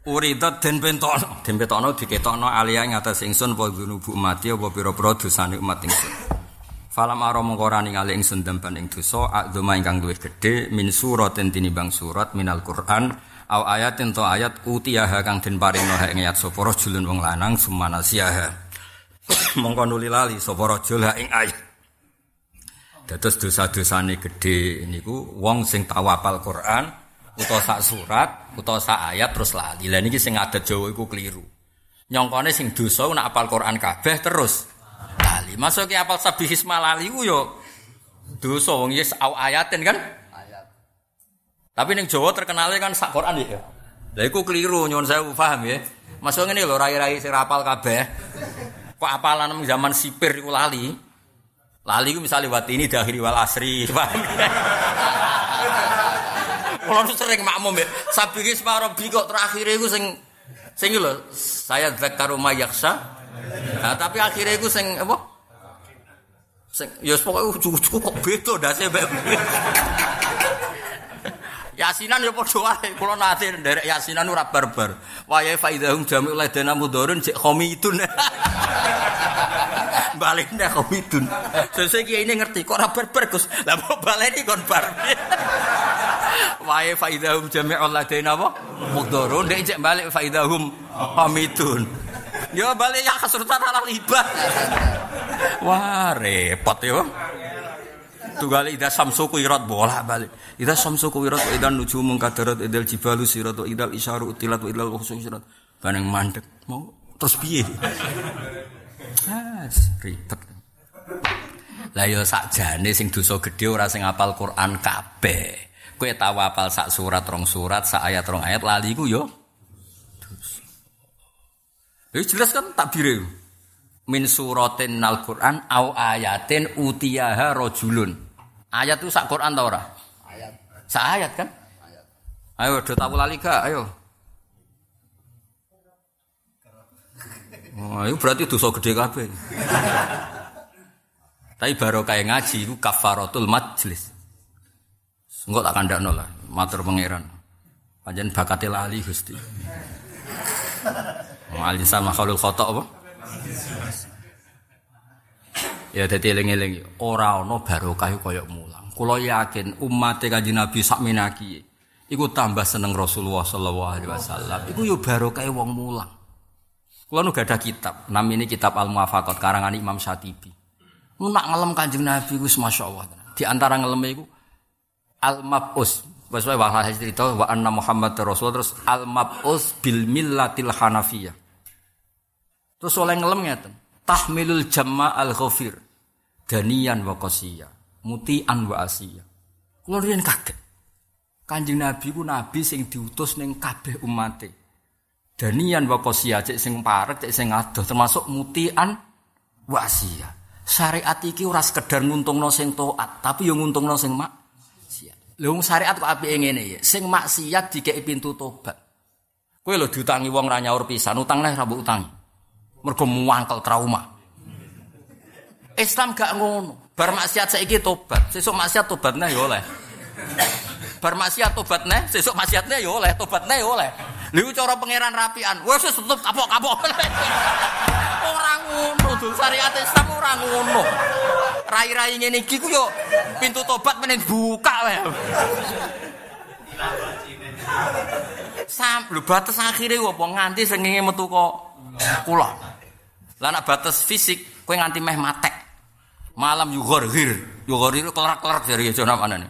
Uridat den pentono, den pentono diketokno aliyah ngatas ingsun apa gunubu mati apa pira-pira dosane umat ingsun. Falam aro mengko ningali ingsun dampan ing dosa adzuma ingkang luwih gedhe min suratin tinimbang surat minal Quran au ayatin to ayat utiyaha kang den paringno ing ayat sapa rajulun wong lanang sumana siaha. mongko nuli lali sapa rajul ing ayat. Dados dosa-dosane gedhe niku wong sing tau apal Quran utawa sak surat utawa sak ayat terus lali. Lah niki sing adat Jawa iku keliru. Nyongkone sing dosa nak apal Quran kabeh terus lali. Masuk ke apal sabih isma lali ku yo dosa wong yes au ayatin kan? Ayat. Tapi ning Jawa terkenalnya kan sak Quran ya. Lah iku keliru nyuwun saya paham ya. Masuk ngene lho rai-rai sing apal kabeh. Kok apalan zaman sipir iku lali. Lali ku misalnya wati ini dahiri wal asri. Kalau sering makmum ya, sabih isma rabbi kok terakhir itu sing sing lho saya zakaru mayaksa Nah, tapi akhirnya itu sing apa? Sing ya pokoke ujug-ujug kok beda ndase mbek. Yasinan ya padha wae. Kula nate nderek yasinan ora barbar. Wayahe faidahum jami'ul ladana mudharun cek khomitun. Balik nek khomitun. Sesuk kiai ini ngerti kok ora barbar Gus. Lah kok baleni kon bar. Wayahe faidahum jami'ul ladana apa? Mudharun nek cek balik faidahum khomitun. Yo balik ya kesurutan ala libah. Wah, repot yo. Tunggal ida samsu kuirat bola balik. Ida samsu kuirat wa ida nuju mengkadarat idal jibalu sirat wa idal utilat wa idal sirat. Bareng mandek mau terus piye? Ah, ribet. Lah yo sakjane sing dosa gedhe ora sing apal Quran kabeh. Kowe tahu apal sak surat rong surat, sak ayat rong ayat lali ku yo. Ya jelas kan takbire. Min suratin al Quran au ayatin utiyaha rajulun. Ayat itu sak Quran ta ora? Ayat. Sak ayat kan? Ayat. Ayo do tahu lali gak? Ayo. Oh, itu berarti dosa gede kabeh. Tapi baru kayak ngaji itu kafaratul majlis. Enggak tak kandakno lah, matur pangeran. Panjen bakate lali Gusti. Alisan makhluk khata apa? Ya dadi eling-eling ora ana barokah kaya mulang. Kula yakin umat Kanjeng Nabi sak menaki iku tambah seneng Rasulullah sallallahu alaihi wasallam. Iku yo barokah wong mulang. Kula nu gadah kitab, namine kitab Al-Muwafaqat karangan Imam Syatibi. Mu nak ngelem Kanjeng Nabi wis masyaallah. Di antara ngeleme iku Al-Mab'us. Wes wae cerita wa anna Muhammad Rasul terus Al-Mab'us bil millatil Hanafiyah. Terus oleh ngelem ngeten. Tahmilul jamma al-ghafir. Danian wa qasiyah. Mutian wa asiyah. Kulo riyen kaget. Kanjeng Nabi ku nabi sing diutus ning kabeh umate. Danian wa qasiyah cek sing parek cek sing adoh termasuk mutian wa asiyah. Syariat iki ora sekedar nguntungno sing taat, tapi yo nguntungno sing. Lha wong syariat kok apike ngene ya. Sing maksiat dikeki pintu tobat. Kowe lho diutangi wong ra nyaur pisan, utang nek ra mbok utangi. Mergo muangkel trauma. Islam gak ngono. Bar maksiat saiki tobat, sesuk maksiat tobatnya ya oleh. Bar maksiat tobatnya, sesuk maksiatnya ya oleh, tobatnya ya oleh. Lha cara pangeran rapian, wis wis tutup kapok-kapok. ora ngono, dul syariat Islam ora ngono. Rai-rai ngene iki ku yo pintu tobat meneh buka wae. Sam, lho batas akhire opo nganti sengenge metu kok kula. Lah batas fisik kowe nganti meh matek. Malam yughorhir. Yughorhir klerak-klerak dari jana manane.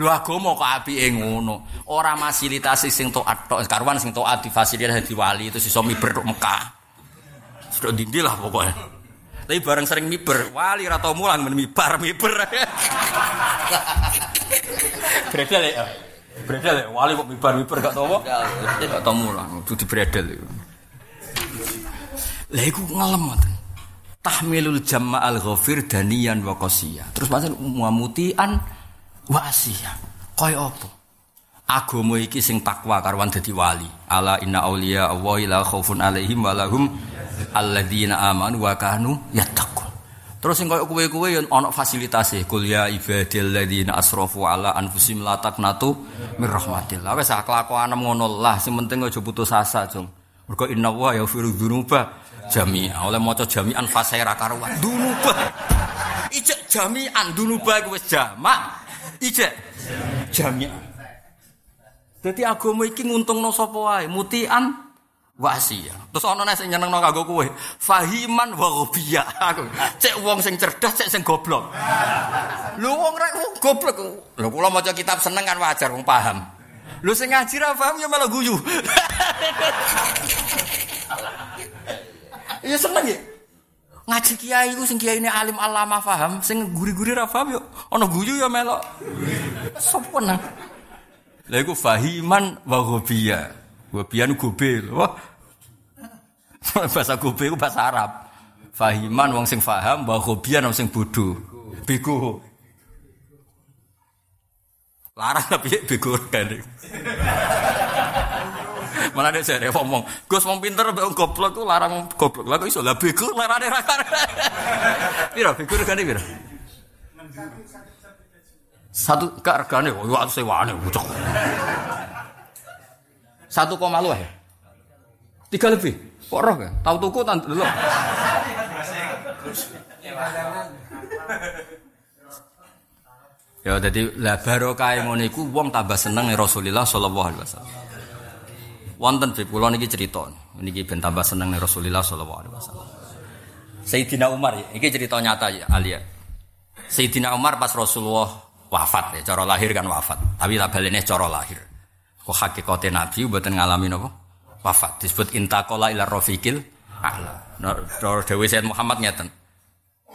Lho agama kok apike ngono. Ora fasilitasi sing taat tok, karuan sing taat difasilitasi di wali itu iso miber tok Mekah. Sudah dindi lah pokoknya. Tapi bareng sering miber, wali ra tau mulang men mibar miber. Bredel ya. Bredel ya, wali kok mibar miber gak tau apa? Gak tau mulang, itu di bredel itu. Lah iku ngalem ngoten. Tahmilul jamma al ghafir daniyan wa qasiyah. Terus pancen muamutian wa asiyah. Kaya apa? Agama iki sing takwa karwan dadi wali. Ala inna auliya Allah la khaufun alaihim wa lahum alladzina amanu wa kanu yattaqun. Terus sing koyo kowe-kowe yo ana fasilitase. Qul ya ibadilladzina asrafu ala anfusihim la taqnatu mir rahmatillah. Wis kelakuan ngono lah, sing penting aja putus asa, Jong. Mergo inna wa yaghfiru dzunuba jami'a. Oleh maca jami'an fasaira karuan. Dunuba. Ijek jami'an dunuba iku wis jamak. Ijek jami'an. Dadi agama iki nguntungno sapa wae, mutian wasiyah. Terus ana nek sing nyenengno kanggo kowe, fahiman wa. Aku cek wong sing cerdas, cek sing goblok. Lho wong rek goblok. Lho kula maca kitab seneng kan wajar wong paham. Lho sing ngaji ra paham ya malah guyu. Iya seneng ya. Ngaji kiai ku sing kiai ini alim alama paham, sing guri-guri ra yo ana guyu ya melok. Sopo nang? Lha iku fahiman wa ghabiya. Ghabiyan gobe. Wah. bahasa gobe itu bahasa Arab. Fahiman wong sing faham, wa ghabiyan wong sing bodoh. Bego. Larang tapi bego kan. Mana ada saya ngomong, Gus wong pinter wong goblok ku larang goblok. Lah kok iso lah bego larane ra kan. Piro bego regane piro? Satu gak regane, oh iya sewane bocok. Satu koma lu ya. Tiga lebih. Kok roh kan? Tahu tuku tan dulu. Ya jadi lah barokah ngono iku wong tambah seneng Rasulullah sallallahu alaihi wasallam. Wonten Bib kula niki cerita. Niki ben tambah seneng Rasulullah sallallahu alaihi wasallam. Sayyidina Umar iki cerita nyata ya Alia. Sayyidina Umar pas Rasulullah wafat ya, cara lahir kan wafat. Tapi tak balene cara lahir. Kok hakikate Nabi mboten ngalami napa? Wafat. Disebut intaqala ila rafiqil a'la. Nah, Dewi Sayyid Muhammad ngeten.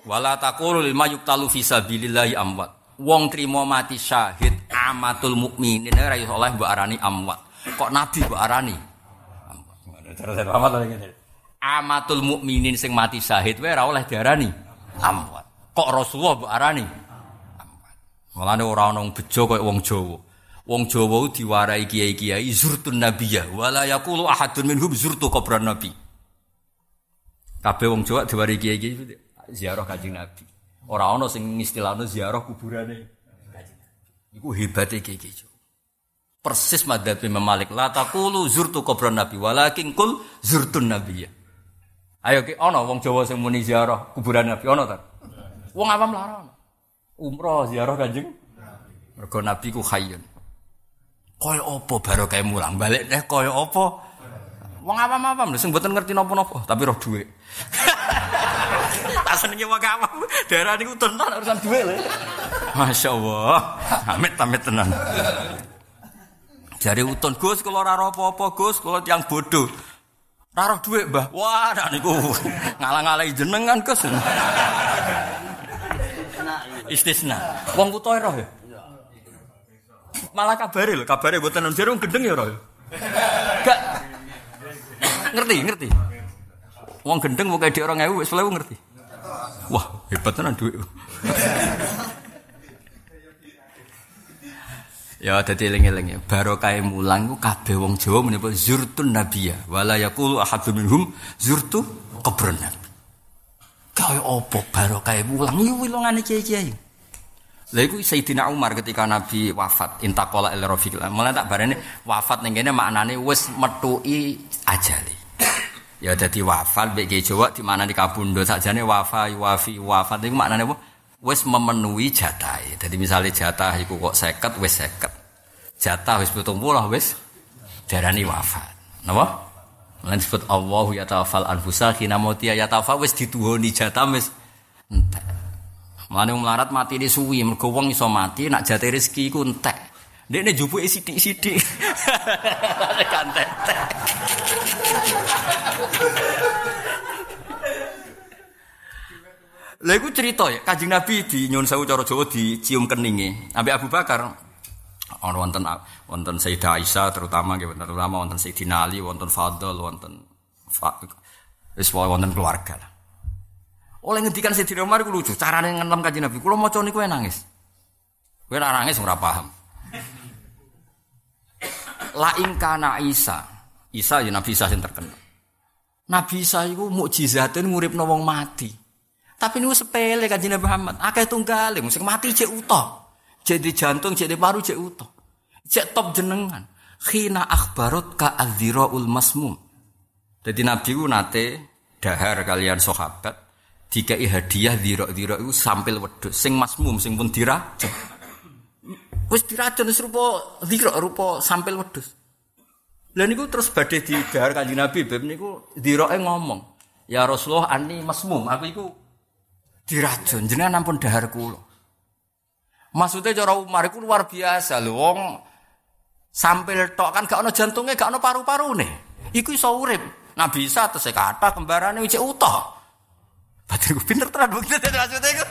Wala taqulu lil mayuqtalu fi sabilillahi amwat. Wong trimo mati syahid amatul mukminin ora oleh mbok arani amwat. Kok nabi mbok arani? Amatul mukminin sing mati syahid wae ora oleh diarani amwat. Kok Rasulullah mbok arani? Amwat. Mulane ora ana wong bejo kaya wong Jawa. Wong Jawa diwarai kiai-kiai zurtun nabiyah wala yaqulu ahadun minhum zurtu qabran nabi. Kabeh wong Jawa diwarai kiai-kiai ziarah Kanjeng Nabi. Ora ana sing istilahno ziarah kuburane. Iku hebate kiai-kiai. Persis madzhab Imam Malik la taqulu zurtu qabran nabi walakin kul zurtun nabiyah. Ayo ki ana wong Jawa sing muni ziarah kuburan Nabi ana ta? Wong awam lara ana. Umrah ziarah Kanjeng Mergo Nabi ku hayyun. Kaya apa barokah mulang balik deh kaya apa? Wong awam-awam lho sing mboten ngerti napa-napa, tapi roh dhuwit. tak senenge wong awam, daerah niku tenan urusan dhuwit lho. Masya Allah, amit-amit tenan. Jari utun Gus, kalau ora roh apa-apa Gus, kalau tiang bodoh. Ora roh dhuwit, Mbah. Wah, niku ngalang-alangi jenengan Gus. Istisna. Wong kutha roh ya. Malah kabare lho, kabare mboten nang gendeng ya roh. Gak ngerti, ngerti. Wong gendeng mau kayak di orang ewu, wis ngerti. Wah, hebat tenan duit. Ya dadi eling-eling ya. Mulang ku kabeh wong Jawa menyebut zurtun nabiyya wala yaqulu ahadun minhum zurtu qabran nabi. Kaya apa mulang yo wilongane kiai-kiai. Lha iku Sayyidina Umar ketika Nabi wafat, intaqala ila rafiqil. Mulane tak barene wafat ning kene maknane wis metuki ajali. Ya dadi wafat mek Jawa di mana di kabundo sakjane wafa wafi wafat iku maknane apa? Wis memenuhi jatahe. Dadi misale jatah iku kok 50 wis 50. Jatah wis 70 wis darani wafat. Napa? Lan disebut Allahu ya tawafal anfusa khina mautia ya tawafa wis dituhoni jatah wis entek. Mulane melarat mati ini suwi, mergo wong iso mati nak jate rezeki iku entek. Dekne jupuke sithik-sithik. Kan entek. Lha iku cerita ya, Kanjeng Nabi di nyun sewu cara Jawa dicium keninge. Ambek Abu Bakar ana wonten wonten Sayyidah Aisyah terutama nggih wonten terutama wonten Sayyidina Ali, wonten Fadl, wonten wis wonten keluarga lah. Oleh ngendikan Sayyidina Umar iku lucu, carane ngenem Kanjeng Nabi. Kula maca niku nangis. Kowe ora nangis ora paham. La ing kana Isa. Isa ya Nabi Isa sing terkenal. Nabi Isa iku mukjizatun nguripno wong mati. Tapi niku sepele Kanjeng Nabi Muhammad. Akeh tunggale sing mati cek utuh. Jadi jantung, jadi paru cek utuh. Cek top jenengan. Khina akhbarot ka adziraul masmum. Jadi Nabi ku nate dahar kalian sahabat dikai hadiah dirok-dirok itu sampil wedhus sing masmum sing pun diracun. Wis diracun wis rupa dirok rupa sampil wedhus. Lah niku terus badhe didahar Kanjeng Nabi bab niku diroke ngomong, "Ya Rasulullah ani masmum, aku iku diracun jenengan ampun dahar kula." Maksudnya cara Umar iku luar biasa lho wong sampil tok kan gak ono jantungnya, gak ono paru-parune. Iku iso urip. Nabi Isa tesih kata kembarane cek utuh. Batin gue pinter tenan bukti maksudnya itu.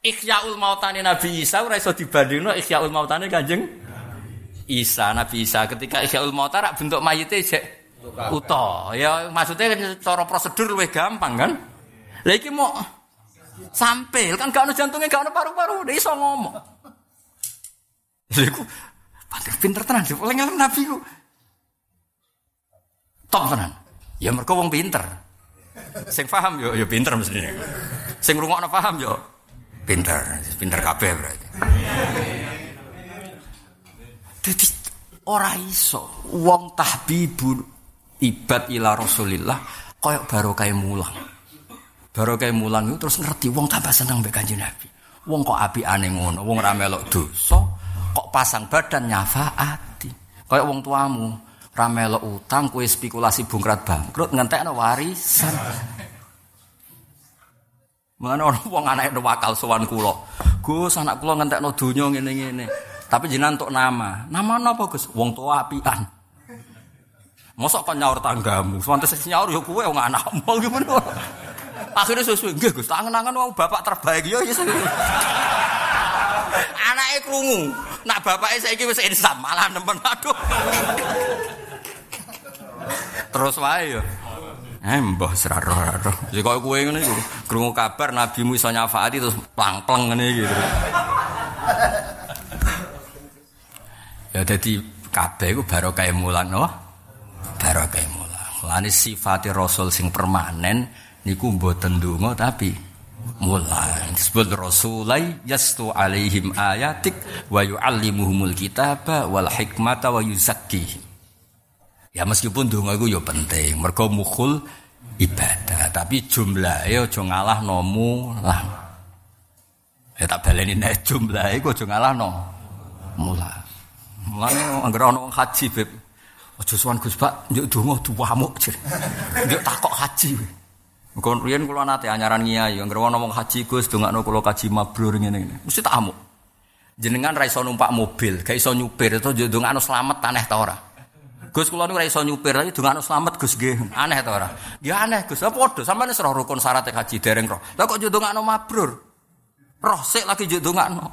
Ikhyaul mautane Nabi Isa ora iso dibandingno ikhyaul mautane Kanjeng Isa Nabi Isa ketika ikhyaul mauta rak bentuk mayite jek utuh. Ya maksudnya cara prosedur luwih gampang kan. Lah iki mau sampil kan gak ono jantungnya gak ono paru-paru dia iso ngomong. Iku batin pinter tenan oleh ngelem Nabi ku. Top tenan. Ya mergo wong pinter. Sing paham yo yo pinter mestine. Sing ngrungokno paham yo pinter, pinter kabeh berarti. Jadi ora iso wong tahbibun ibad ila Rasulillah koyok baru kayak mulang. Baru kayak mulang itu terus ngerti wong tambah seneng mbek Kanjeng Nabi. Wong kok api aneh ngono, wong ra melok dosa, kok pasang badan nyafaati. Kayak wong tuamu, ra melok utang kue spekulasi bungkrat bangkrut ngentekno warisan. Mana orang wong anak itu wakal sowan kulo. Gus anak kulo ngentekno donya ngene-ngene. Tapi jenengan untuk nama. Nama napa Gus? Wong tua apian. Mosok kok nyaur tanggamu. Sewantes nyaur ya kowe wong anakmu gimana? Akhirnya sesuai, nggih Gus, tangan-tangan wong bapak terbaik ya ya. Anake krungu. Nak bapake saiki wis insan, malah nemen aduh. Terus wae ya. Eh mbah seraro-raro. Ya kok kowe ngene iku, krungu kabar nabimu iso nyafaati terus plang-pleng ngene iki. Ya dadi kabeh iku barokah mulang no. Barokah mulang. Lane sifate rasul sing permanen niku mboten donga tapi mulan disebut rasulai yastu alaihim ayatik wa yuallimuhumul kitaba wal hikmata wa yuzakkihim. Ya meskipun donga iku ya penting mergo mukhul ibadah tapi jumlahe aja ngalah nomu lah. Ya tak baleni nek jumlahe iku aja ngalah no mulan mulane anggere ana haji beb. Aja sowan Gus Pak njuk donga duwamuk takok haji Kon riyen kula nate anyaran yang ana wong haji Gus dongakno kula kaji mabrur ngene-ngene. Mesti tak amuk. Jenengan ra iso numpak mobil, gak iso nyupir itu dongakno slamet aneh ta ora? Gus kula niku ra iso nyupir, tapi dongakno slamet Gus nggih. Aneh ta ora? Ya aneh Gus. Lah padha sampeyan wis rukun syarat haji dereng roh. Lah kok dongakno mabrur? Roh sik lagi dongakno.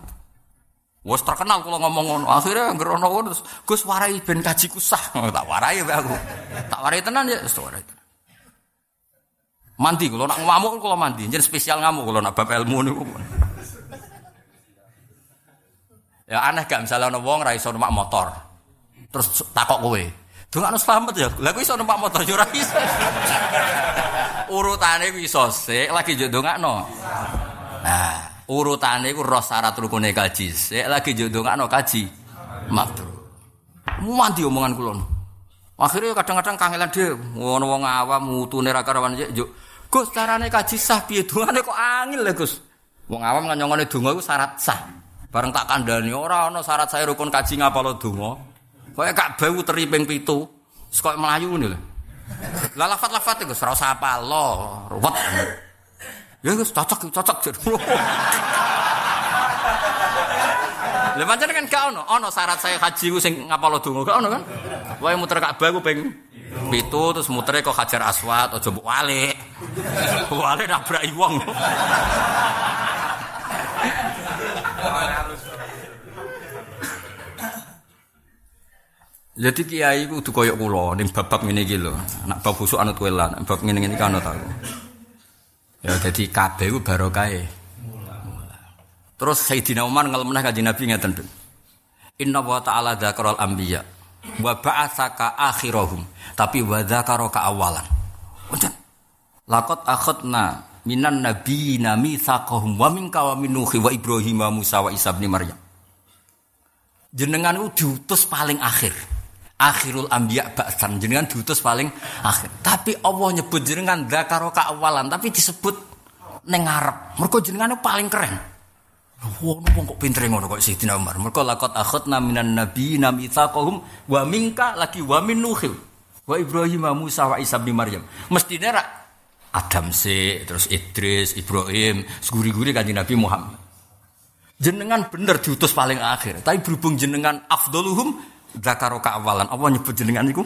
Wes terkenal kalau ngomong ngono. Akhirnya ngerono ngono terus Gus warai ben kaji kusah. tak warai aku. Tak warai tenan ya, wis warai. Mandi kalau nak ngamuk kalau mandi, jadi spesial ngamuk kalau nak bab ilmu nih. Ya aneh gak misalnya ono wong ra numpak motor. Terus takok kowe. Dongakno selamat ya. Lah kowe iso numpak motor yo ora iso. Urutane iso sik lagi yo dongakno. Nah, urutane ku roh syarat rukune kaji. Sik lagi yo dongakno kaji. Mabrur. Mandi omongan kula. Akhirnya kadang-kadang kangelan dia, ngono wong awam mutune ra karawan yo Gus carane kaji sah piye dongane kok angel lho Gus. Wong awam kan nyongone donga iku syarat sah. Bareng tak kandhani ora ana syarat saya rukun kaji ngapalo donga. Kaya kak bau teri ping 7. Wis koyo mlayu ngene lho. Lah lafat-lafat iku ora usah apal lo, ruwet. Ya Gus cocok cocok jero. Lha pancen kan gak ono, ono syarat saya haji ku sing ngapalo donga gak ono kan. Wae muter Ka'bah ku ping pitu terus mutere kok Hajar Aswad aja mbok wale. Wale nabrak wong. Jadi kiai ku kudu koyok kula bab-bab ngene iki lho. Anak bab busuk anut welan, bab ngene-ngene iki anut aku. Ya dadi kabeh ku barokah. Terus Sayyidina Umar ngelmenah kanjeng Nabi ngeten, Inna wa ta'ala dzakaral anbiya wa ba'atsaka akhirahum. Tapi wa dzakaraka awalan. Wonten laqad akhadna minan nabiyina mitsaqahum wa minka wa min nuhi wa ibrahim wa musa wa isa bin maryam. Jenengan diutus paling akhir. Akhirul anbiya ba'san jenengan diutus paling akhir. Tapi Allah nyebut jenengan dzakaraka awalan tapi disebut ning ngarep. Mergo jenengan paling keren Wong wong kok pinter ngono kok Sayyidina Umar. Mergo lakot akhadna minan nabiyina mitsaqahum wa minka lagi wa min Nuh wa Ibrahim wa Musa wa Isa bin Maryam. Mestine ra Adam se terus Idris, Ibrahim, seguri-guri kanjeng Nabi Muhammad. Jenengan bener diutus paling akhir, tapi berhubung jenengan afdoluhum zakaroka awalan. Allah nyebut jenengan iku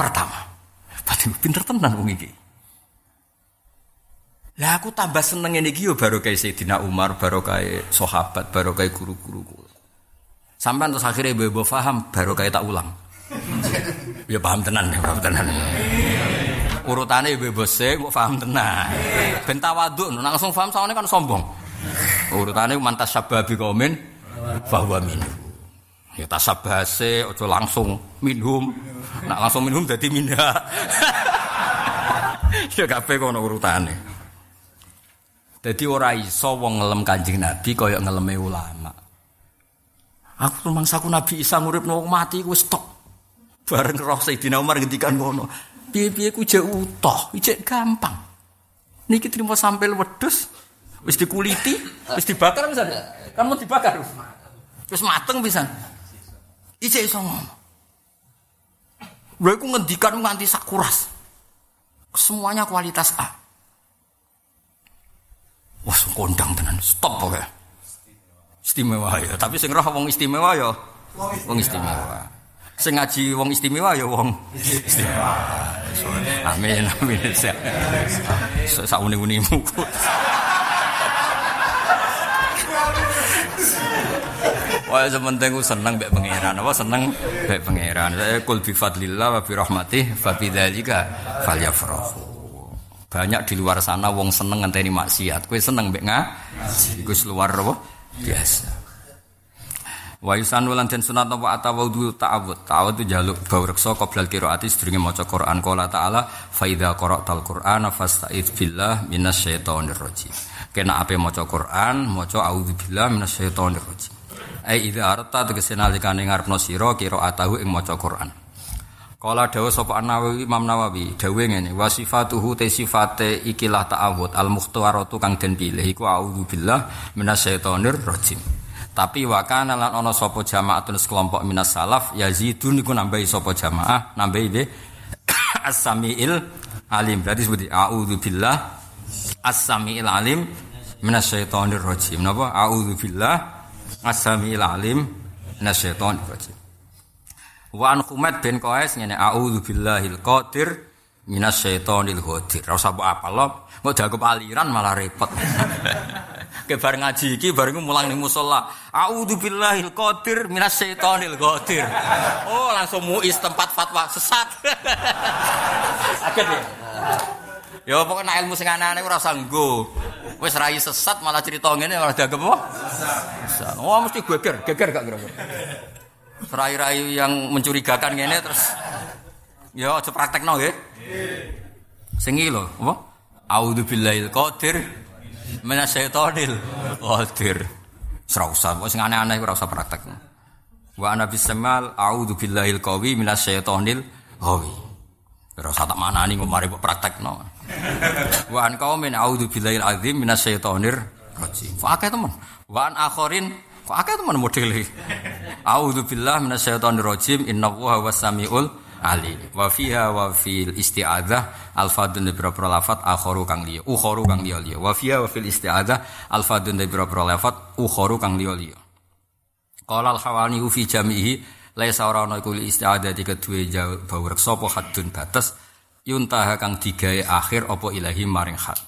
pertama. Pasti pinter tenan wong iki. Lah aku tambah seneng ini yo baru kayak Sayyidina Umar, baru kayak sahabat, baru kayak guru-guru. Sampai terus akhirnya ibu paham, baru kayak tak ulang. ya paham tenan, ya paham tenan. Urutannya ibu sih, gue paham tenan. Benta waduk, langsung paham soalnya kan sombong. Urutannya mantas sababi komen, bahwa minum. Ya tasabase, ojo langsung minum. Nak langsung minum jadi minda. ya kabeh kono urutane. Jadi ora iso wong ngelem Kanjeng Nabi kaya ngeleme ulama. Aku rumangsaku Nabi Isa nguripno wong mati ku stop. Bareng roh Sayyidina Umar ngendikan ngono. Piye-piye ku jek utuh, jek gampang. Niki trimo sampai wedhus, wis dikuliti, wis dibakar misalnya. Kan mau dibakar. Wis mateng pisan. Ijek iso ngono. Lha iku ngendikan nganti sak kuras. Semuanya kualitas A. Wah, kondang tenan. Stop pokoknya. Istimewa ya, tapi sing roh wong istimewa ya wong istimewa. Sing ngaji wong istimewa ya wong istimewa. Amin amin. Sak uni-unimu. Wah sementing seneng mbek pangeran, apa seneng mbek pangeran. Saya kul bi fadlillah wa bi rahmatih fa bidzalika falyafrahu. Banyak di luar sana wong seneng ngenteni maksiat. Kowe seneng mbek ngaji. Iku luar apa? Biasa. Wa yusanu lan den sunat apa atawudu ta'awud. Ta'awud itu jaluk bau reksa qoblal qiraati sedurunge maca Quran qala ta'ala fa idza qara'tal qur'ana fasta'id billah minasyaitonir rajim. Kena ape maca Quran, maca auzubillah minasyaitonir rajim. ai idza arta tegese nalikane ngarepno sira kira atahu ing maca Quran Kala dawa sapa Nawawi Imam Nawawi dawe ngene wasifatuhu te sifate ikilah ta'awud al mukhtaratu kang den pilih iku auzubillah minasyaitonir rajim. Tapi wakana lan ana sapa jamaatun sekelompok minas salaf yazidun iku nambahi sapa jamaah nambahi be as-samiil alim. Berarti seperti auzubillah as-samiil alim minasyaitonir rajim. Napa? Auzubillah As-Sami'il Alim Nasyaitonir Rajim. Wa an Humaid bin Qais ngene a'udzu billahil qadir minasyaitonil ghadir. Ora usah apa lo, kok jago aliran malah repot. Ke bar ngaji iki bareng mulang ning musala. Billahil qadir minasyaitonil ghadir. Oh, langsung muis tempat fatwa sesat. Sakit ya? Ya pokoknya ilmu sing aneh-aneh ora usah nggo. Wis rai sesat malah cerita ngene malah dianggap apa? Sesat. Oh mesti geger, geger gak kira-kira. Rai-rai yang mencurigakan ngene terus ya aja praktekno nggih. Sing iki lho, apa? A'udzu billahil qadir minasyaitonil qadir. Ora usah, sing aneh-aneh ora usah praktekno. Wa ana bisamal a'udzu billahil qawi minasyaitonil ghawi. Ora usah tak manani kok mari praktekno. Wa an qaumin a'udzu billahi azim minasyaitonir rajim. Fa akeh temen. Wa an akharin kok akeh temen modele. A'udzu billahi minasyaitonir rajim. Innallaha wasamiul alim. Wa fiha wa fil isti'adzah alfadun bi propro lafat kang liya. Ukharu kang liya liya. Wa fiha wa fil isti'adzah alfadun bi propro lafat ukharu kang liya liya. Qala al-hawani fi jami'i laisa ora ana iku isti'adzati kedue bau reksa apa hadun batas yuntaha kang digawe akhir apa ilahi maring hak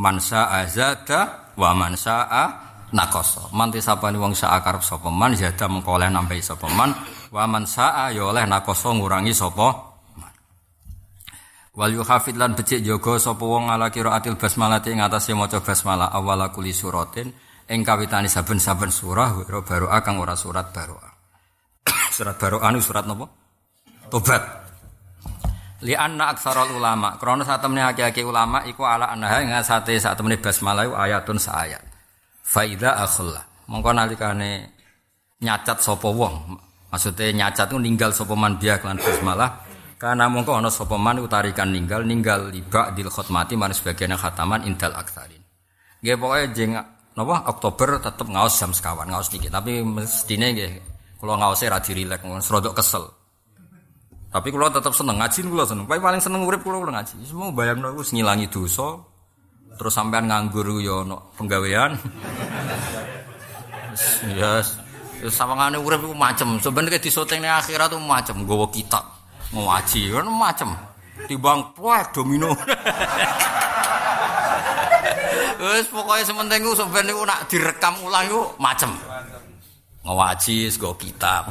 mansa azada wa mansa nakoso. Man tisapani wong sak karep sapa man zada mengko oleh nambahi sapa man. Wa man saa ya oleh nakoso ngurangi sapa wal yuhafid lan becik jaga sapa wong ala qiraatil basmalah ing atase maca basmalah awala kuli suratin. Ing kawitane saben-saben surah baru kang ora surat baru surat baru anu surat napa? Tobat. Li anna ulama, krana sak temene akeh-akeh ulama iku ala anha ing sate sak temene basmalah ayatun saayat. Fa idza akhalla. Mongko nalikane nyacat sapa wong, maksude nyacat ku ninggal sapa man biya kelan basmalah, karena mongko ana sapa man utarikan ninggal ninggal liba dil khotmati maring sebagian khataman indal aksarin. Nggih pokoke jeng napa Oktober tetep ngaos jam sekawan ngaos niki, tapi mestine nggih kula ngaose ra dirilek, serodok kesel. Tapi kalau tetap seneng ngaji kalau seneng. Paling paling seneng urip kalau ngaji. Semua bayang aku ngilangi dosa. Terus sampean nganggur yo no penggawean. yes. Sawangane urip ku macem. Sebenarnya di syuting akhirat tuh macem. Gowo kitab ngaji kan macem. Timbang puak domino. Wes pokoknya sementing ku sebenarnya nak direkam ulang ku macem ngawaji go kita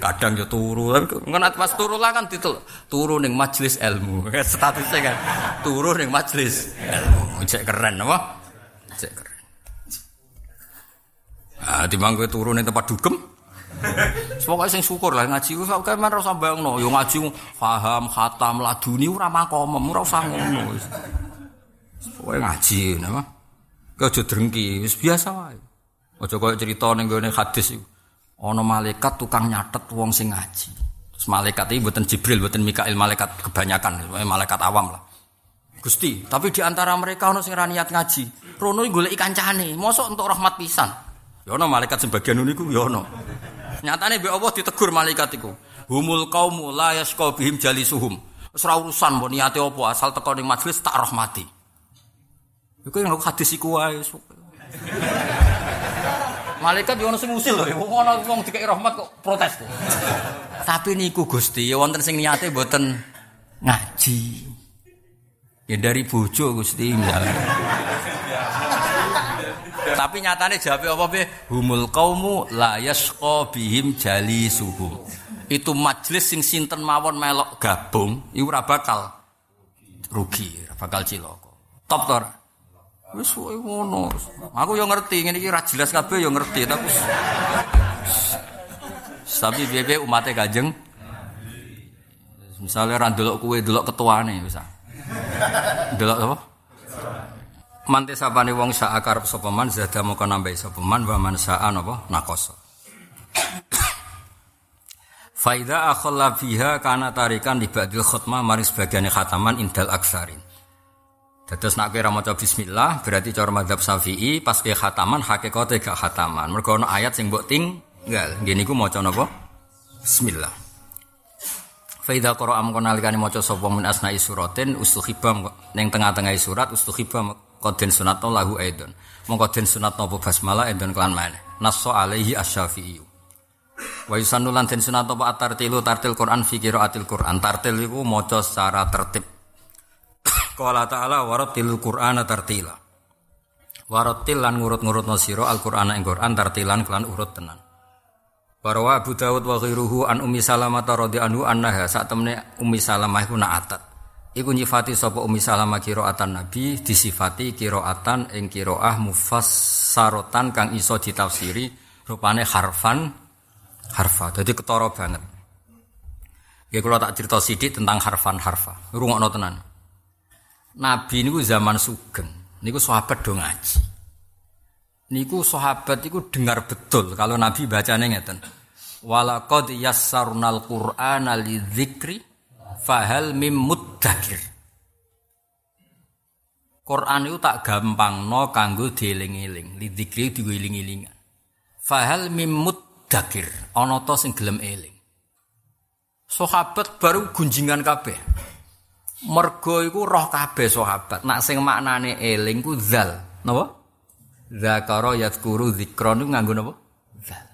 kadang yo turu. Tapi ngenat pas turu lah kan titul turu ning majelis ilmu. Statusnya kan. Turu ning majelis ilmu. Cek keren apa? Cek keren. Ah timbang kowe turu ning tempat dugem. Pokoknya sing syukur lah ngaji. Ku sak kan ora usah bayangno yo ngaji paham khatam laduni ora makom ora usah ngono ngaji napa. Kau aja drengki, wis biasa wae. Aja koyo cerita ning gone hadis iku. Ana malaikat tukang nyatet wong sing ngaji. Terus malaikat iki mboten Jibril, mboten Mikail, malaikat kebanyakan, malaikat awam lah. Gusti, tapi di antara mereka ono sing ra niat ngaji. Rono golek kancane, mosok untuk rahmat pisan. Ya ono malaikat sebagian niku ya ono. Nyatane mbek Allah ditegur malaikat iku. Humul qaumu la yasqa bihim jalisuhum. Wis ora urusan mbok niate apa, asal teko ning majelis tak rahmati. Iku yang aku hadis iku wae. Malaikat yo ono sing usil lho, ana wong dikai rahmat kok protes. Tapi niku Gusti, ya wonten sing niate mboten ngaji. Ya dari bojo Gusti misalnya. Tapi nyatane jawab apa be? Humul qaumu la yasqa bihim jalisuhum. Itu majelis sing sinten mawon melok gabung, iku ora bakal rugi, ora bakal cilaka. Top to? Wis kowe ngono. Aku yo ngerti ngene iki ra jelas kabeh yo ngerti tapi tapi bebe umatnya kajeng misalnya ra ndelok kowe ndelok ketuane wis. Ndelok apa? Mante sapane wong sak akar sapa man zada moko nambahi sapa man wa man nakoso. Faida akhalla fiha kana tarikan di ba'dil khutmah maring sebagian khataman indal aksarin. Dados nak kira maca bismillah berarti cara madzhab Syafi'i pas ke khataman hakikate gak khataman. Mergo ana ayat sing mbok tinggal. Nggih niku maca napa? Bismillah. Fa idza qara'a mongko nalikane maca sapa min asna'i suratin ustuhibam ning tengah-tengah surat ustuhibam qadin sunatno lahu aidon. Mongko den sunatno apa basmalah aidon kelan maneh. Nasso alaihi asy-Syafi'i. Wa yusannu lan den sunatno apa tartilu tartil Quran fi qiraatil Quran. Tartil iku maca secara tertib Qala ta'ala warattilil Qur'ana tartila. Warattil lan ngurut-ngurutno sira Al-Qur'ana ing Qur'an tartilan kelan urut tenan. Barawa Abu Dawud wa ghairuhu an Ummi Salamah radhiyallahu anha sak temne Ummi Salamah iku naatat. Iku nyifati sapa Ummi Salamah qiraatan Nabi disifati qiraatan ing qiraah mufassaratan kang iso ditafsiri rupane harfan harfa. Dadi ketara banget. Ya kalau tak cerita sidik tentang harfan harfa. Rungokno tenan. Nabi niku zaman sugeng, niku sahabat do ngaji. Niku sahabat iku dengar betul kalau Nabi bacanya ngeten. Walaqad yassarnal Qur'ana lidzikri fahal mim muddakir. Quran itu tak gampang no kanggo dieling-eling, lidzikri diwiling-elingan. Fahal mim muddakir, ana to sing gelem eling. Sahabat baru gunjingan kabeh. Mergo iku roh kabeh sahabat. Nak sing maknane eling ku zal. Napa? Zakara yadhkuru dzikron niku nganggo napa? Zal.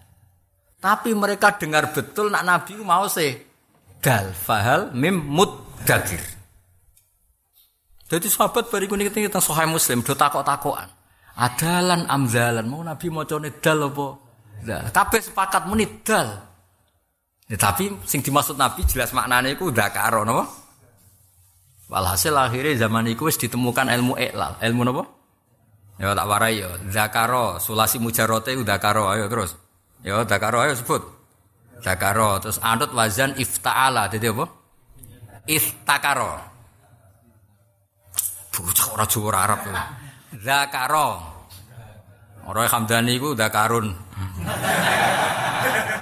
Tapi mereka dengar betul nak Nabi ku mau se dal fahal mim muddakir. Jadi sahabat bariku niki tentang Sahih Muslim do takok-takokan. Adalan amzalan mau Nabi macane dal apa? Dal. Kabeh sepakat muni dal. Ya, tapi sing dimaksud Nabi jelas maknane iku dzakara napa? Walhasil akhirnya zaman itu ditemukan ilmu iklal. Ilmu apa? Ya tak warai ya. Zakaro, sulasi mujarote zakaro. Ayo terus. Ya zakaro ayo sebut. Zakaro. Terus anut wazan ifta'ala. Jadi apa? Iftakaro. Bocah ora Jawa Arab. Ya. Zakaro. Orang Hamdani itu zakarun.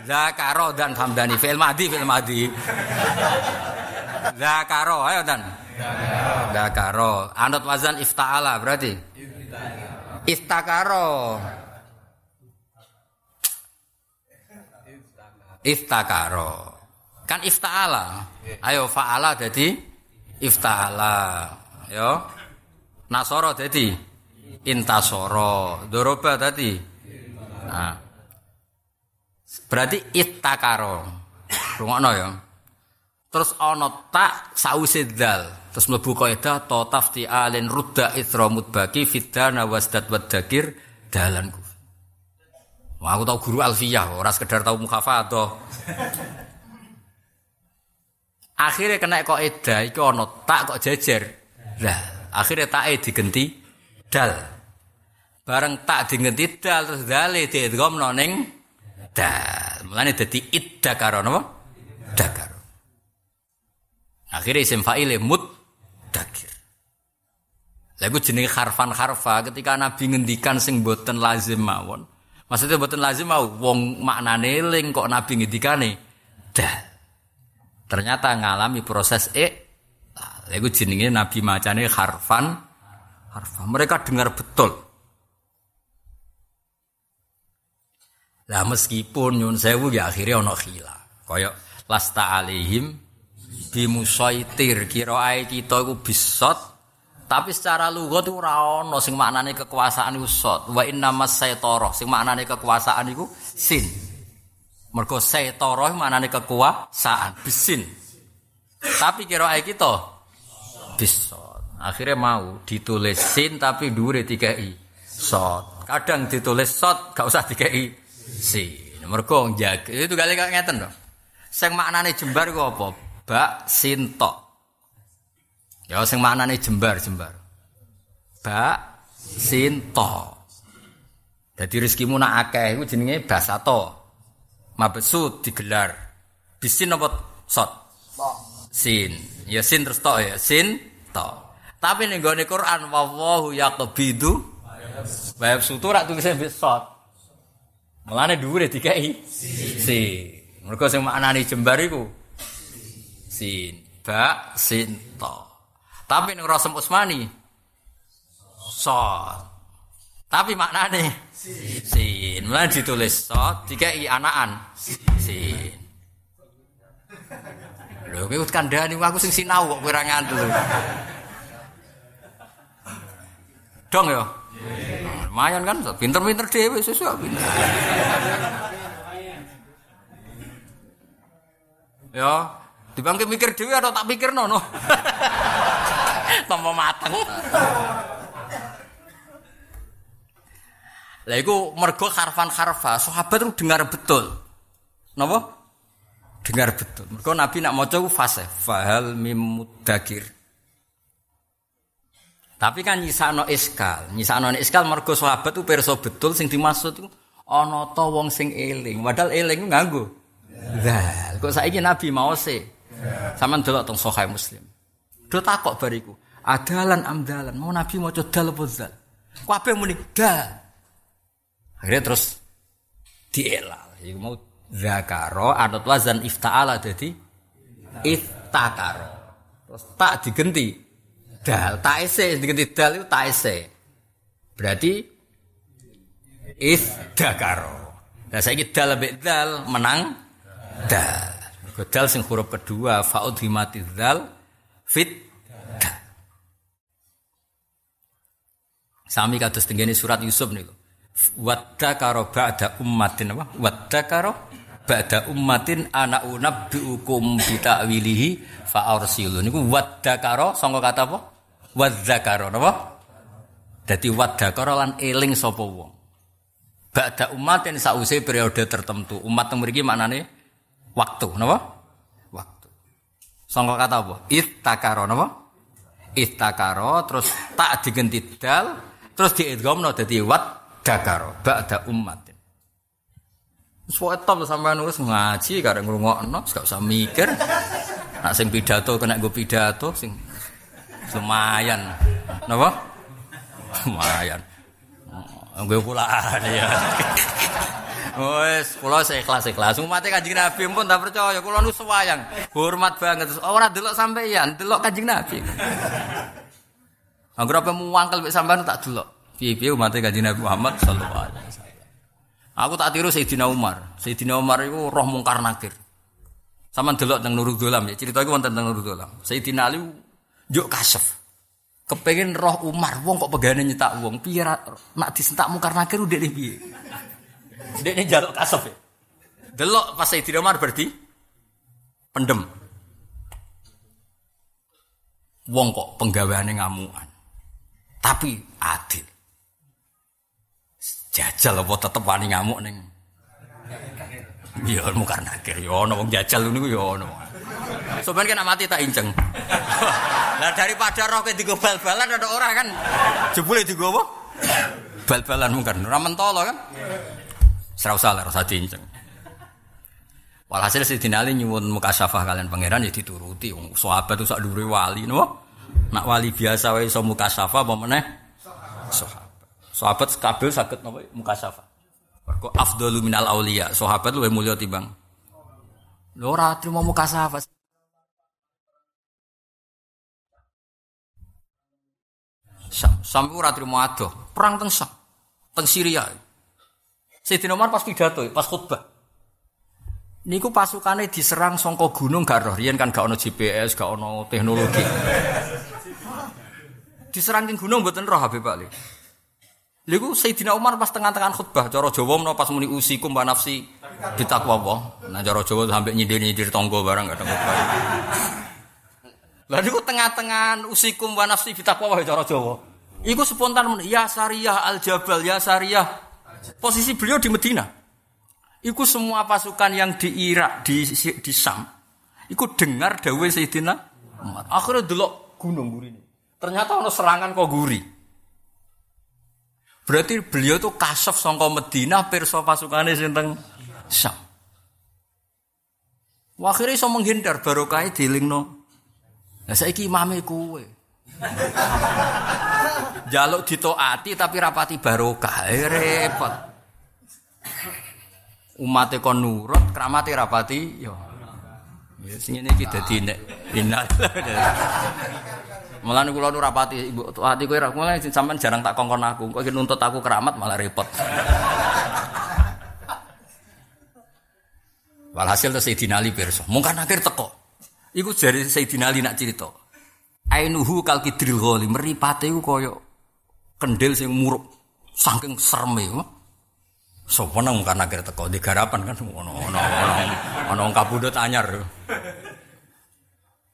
Zakaro dan Hamdani. Fi'il madi, fi'il madi. Zakaro, ayo dan. Dakaro. Anut wazan ifta'ala berarti. Iftakaro. Iftakaro. Kan ifta'ala. Ayo fa'ala jadi ifta'ala. Yo. Nasoro jadi intasoro. Doroba tadi. Nah. Berarti iftakaro. Rungokno ya. Terus ana tak sause dal. Terus mlebu kaidah ta tafti alin rudda itra mudbaki fidana wasdad wadakir dalanku. Wah, aku tau guru alfiyah, ora sekedar tau mukhafadzah. akhirnya kena kok eda iki ana tak kok jejer. Lah, akhirnya tak digenti dal. Bareng tak digenti dal terus dale diidghamno ning dal. Mulane dadi idda karo napa? Dakar. Akhirnya isim mut dakir. Lagu jenenge harfan harfa ketika Nabi ngendikan sing boten lazim mawon. Maksudnya mboten lazim mau wong maknane eling kok Nabi ngendikane dah. Ternyata ngalami proses e iku jenenge Nabi macane harfan harfan. Mereka dengar betul. Lah meskipun nyun sewu ya akhirnya ono khilaf. Kaya lasta alaihim bimusaitir kirae kita iku bisot tapi secara lughat itu ora ono sing maknane kekuasaan iku sot. Wa innamas saitara sing maknane kekuasaan iku sin. Mergo saitara maknane kekuasaan bisin. Tapi kirae kita bisot. Akhirnya mau ditulis sin tapi dure tiga i sot. Kadang ditulis sot gak usah tiga i sin. Mergo jaga itu kali gak ngeten dong. Sing maknane jembar ku apa? Bak sin tok. Ya sing maknane jembar jembar. Bak sin tok. Jadi rezekimu nak akeh iku jenenge basato. Mabesu digelar. Bisin apa sot? Sin. Ya sin terus tok ya. Sin tok. Tapi ning gone Quran wallahu yaqbidu wa yabsutu rak tulisane bis sot. Mulane dhuwure dikai sin. Mergo sing maknane jembar iku sin. Ba sin tok. Tapi ning Rasul Usmani sot. Tapi maknane sin. Mulane ditulis sot dikai anakan sin. Lho kowe kandhani aku sing sinau kok kowe ora ngantuk. Dong ya. Lumayan kan, pinter-pinter dhewe sesuk pinter. Ya, dibangke mikir dhewe atau tak pikirno no. Tambah mateng. Lah iku mergo harfan harfa, sahabat itu dengar betul. Napa? Dengar betul. Mergo Nabi nak maca ku fase, fahal mim mudakir. Tapi kan nyisano iskal, nyisano iskal mergo sahabat itu perso betul sing dimaksud itu ana ta wong sing eling. Padahal eling ku nganggo. Zal. Kok saiki Nabi mau se. Saman delok teng Sahih Muslim. Do takok bariku. Adalan amdalan. Mau Nabi maca dal apa zal? Kabeh muni dal. Akhirnya terus dielal. Iku mau zakaro anut wazan ifta'ala jadi iftakaro. Terus tak digenti dal, tak ese digenti dal itu tak ese. Berarti iftakaro. Nah saya dal lebih dal menang dal. Dal sing huruf kedua faud himati dal fit. Sami kados tenggene surat Yusuf niku. Wadda karo ba'da ummatin apa? Wadda karo ba'da ummatin ana unabbiukum bi ta'wilihi fa arsilu. Niku wadda karo sangka kata apa? Wadda karo napa? Dadi wadda karo lan eling sapa wong. Ba'da ummatin sause periode tertentu. Umat mriki maknane waktu napa? Waktu. Sangka kata apa? Ittakaro napa? Ittakaro terus tak digenti dal terus diidghamno dadi wad dakaro ba'da ummatin. Pokoke top sampean wis ngaji karek ngrungokno, gak usah mikir. Nak sing pidato kena nggo pidato sing lumayan. Napa? Lumayan. Nggo pula ya. Wes, kula ikhlas-ikhlas. Umate Kanjeng Nabi pun tak percaya, kula nu sewayang. Hormat banget. Ora delok sampeyan, delok Kanjeng Nabi. Anggere apa muangkel mek sampean tak delok. Piye-piye umat kanjeng Nabi Muhammad alaihi wasallam. Aku tak tiru Sayyidina Umar. Sayyidina Umar itu roh mungkar nakir. Sama delok teng Nurul Dolam ya. Cerita iku wonten teng Nurul Dolam. Sayyidina Ali njuk kasef. Kepengen roh Umar, wong kok pegane nyetak wong. Piye nak disentak mungkar nakir udah nih piye? Dek jaluk kasef ya. Delok pas Sayyidina Umar berarti pendem. Wong kok penggaweane ngamuan. Tapi adil. jajal apa tetep wani ngamuk ning Ya mukar nakir ya ana wong jajal niku ya ana. Soben kena mati tak inceng. Lah daripada roh ke digo bal-balan ada orang kan jebule digo apa? Bal-balan mungkin ora mentolo kan. Serau salah rasa diinceng. Walhasil Sayyidina Ali nyuwun muka syafah kalian pangeran ya dituruti wong sahabat itu sak dhuwure wali no. Nak wali biasa wae iso muka syafah apa meneh? Sahabat. Sahabat saged napa muka syafa. Mergo afdalu minal auliya. Sahabat luwih mulya timbang. Lho ora trimo muka Sam, Sam trimo adoh. Perang teng Sam. Teng Syria. Sayyidina Umar pas pidato, pas khutbah. Niku pasukannya diserang songko gunung gak roh. Kan gak ono GPS, gak ono teknologi. diserang king gunung mboten roh Habib Ali. Liku Sayyidina Umar pas tengah-tengah khutbah, cara Jawa menawa pas muni usikum wa nafsi bitakwa Allah. Nah cara Jawa sampai nyindir-nyindir tonggo barang gak ada khutbah. Lah niku tengah-tengah usikum wa nafsi bitakwa Allah cara Jawa. Iku spontan ya Sariyah Al Jabal, ya Sariyah. Posisi beliau di Medina. Iku semua pasukan yang di Irak, di di Sam, iku dengar dawuh Sayyidina Umar. Akhirnya delok gunung gurine. Ternyata ono serangan kok guri. Berarti beliau tuh kasaf songko Medina perso pasukannya sinteng Sam. Akhirnya iso menghindar barokah dilingno. Lah saiki imame kuwe. Jaluk ditoati tapi rapati barokah, eh, repot. Umatnya kon nurut, kramate rapati yo. Ya sing ngene iki dadi nek innal. Malah kula nu rapati ibu ati kowe mulane sampean jarang tak kongkon aku. Kok nuntut aku keramat malah repot. Walhasil tuh Sayyidina Ali pirsa. Mungkin akhir teko. Iku jari Sayyidina Ali nak cerita. Ainuhu kal kidril ghali, meripate iku kaya kendil sing murup saking sereme. Sopo nang mungkin akhir teko di garapan kan ono ono ono ono kabudut anyar.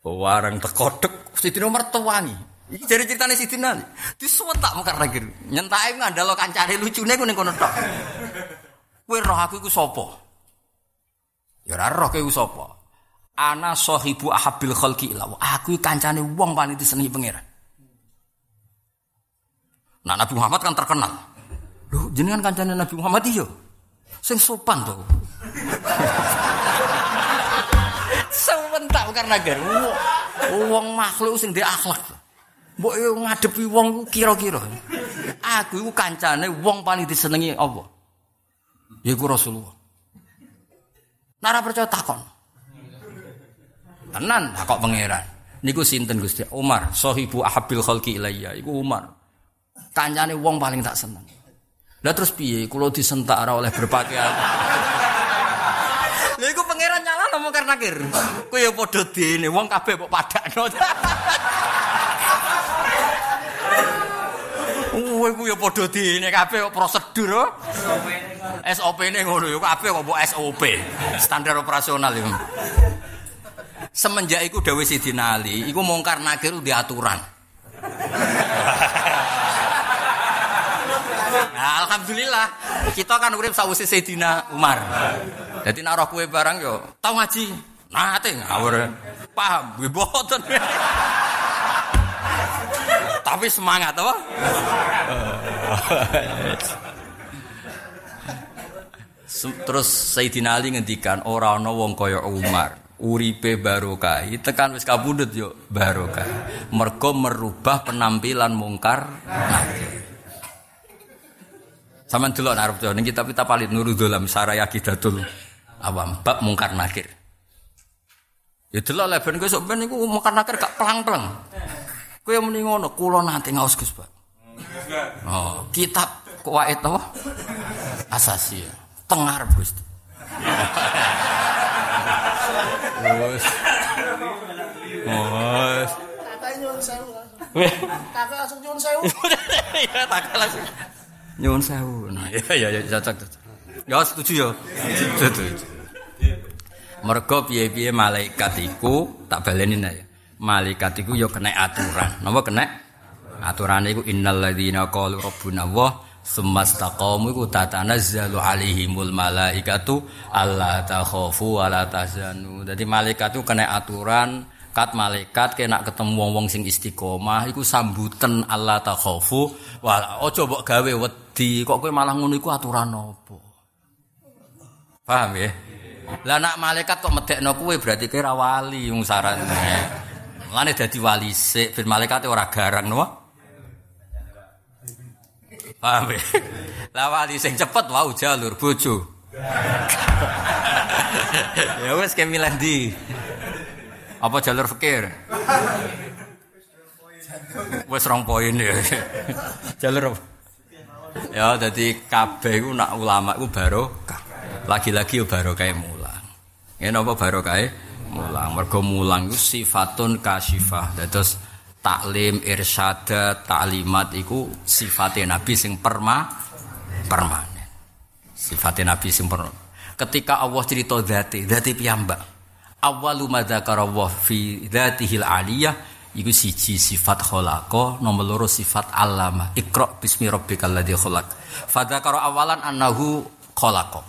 Warang teko dek Sayyidina Umar tewangi. Iki dari ceritane Sayyidina Ali. Disuwetak mungkar lagi. Nyentake ngandalo kancane lucune ku ning kono tok. Kowe roh aku iku sapa? Ya ora roh kowe sapa? Ana sahibu ahabil khalqi ila Aku kancane wong paling disenengi pangeran. Nah Nabi Muhammad kan terkenal. Loh, jenengan kancane Nabi Muhammad iya. Sing sopan to. Sewentak karena gar. Wong makhluk sing di akhlak. Mbok yo ngadepi wong kira-kira. Aku iku kancane wong paling disenengi apa? Yaiku Rasulullah. Nara percaya takon. Tenan takok pangeran. Niku sinten Gusti? Umar, sahibu ahabil khalqi ilayya. Iku Umar. Kancane wong paling tak seneng. Lah terus piye kula disentak ora oleh berpakaian. Lha iku pangeran nyala mau karena kir. Kowe ya padha dene wong kabeh kok padakno. Kowe ku ya padha dene kabeh kok prosedur. oh. SOP-ne ngono ya kabeh kok SOP. Standar operasional ya. Semenjak iku dawuh Sidina Ali, iku mungkar nakir di aturan. Nah, alhamdulillah kita kan urip sawise Sayyidina Umar. Jadi nek kue barang yo tau ngaji. Nate ngawur. Paham, gue boten. Tapi semangat apa? Terus Sayyidina Ali ngendikan ora ana wong kaya Umar. Uripe barokah, tekan wis kabundut yo barokah. Mergo merubah penampilan mungkar. Saman delok nek arep ning kitab kita palit nurul dalam saraya kidatul awam bab mungkar nakir. Ya delok leben sok ben iku mungkar nakir gak pelang-pelang. Kowe muni ngono, kula nanti ngaos Gus, Pak. Oh, kitab kuwait apa? Asasi. Tengar, Gus. Wes. Wes. Kakak nyuwun sewu. Weh. Kakak langsung nyuwun sewu. Ya tak langsung. Nyuwun sewu. Nah, ya ya ya cocok cocok. Ya setuju ya. Setuju. Mergo piye-piye malaikat iku tak baleni ya. Malaikat iku ya kena aturan. Napa kena? Aturane iku innal ladzina qalu rabbuna Allah Sumastaqamu iku tatanazzalu alaihimul malaikatu alla takhafu wa la tahzanu. Dadi malaikat itu kena aturan kat malaikat kena ketemu wong-wong sing istiqomah iku sambutan Allah takhafu wa aja mbok gawe wedi kok kowe malah ngono iku aturan apa? Paham ya? Lah nak malaikat kok medekno kowe berarti kowe ora wali wong sarane. Lane dadi wali sik ben malaikat ora garang no? Paham ya? Lah wali sing cepet wau jalur bojo. ya wes kayak milih di. Apa jalur fikir? Wes rong poin ya. jalur apa? Ya jadi kabeh iku nak ulama iku barokah. Lagi-lagi yo barokah mulang. Ya napa barokah mulang? Mergo mulang iku sifatun kasifah. Dados taklim, irsyada, taklimat iku sifatnya Nabi sing perma permanen. Sifatnya Nabi sing permanen. Ketika Allah cerita dzati, dzati piyambak. Awwalu ma dzakara Allah fi dzatihil aliyah iku siji sifat khalaqa, nomor loro sifat alama. Iqra bismi rabbikal ladzi khalaq. Fadzakara awalan annahu khalaqa.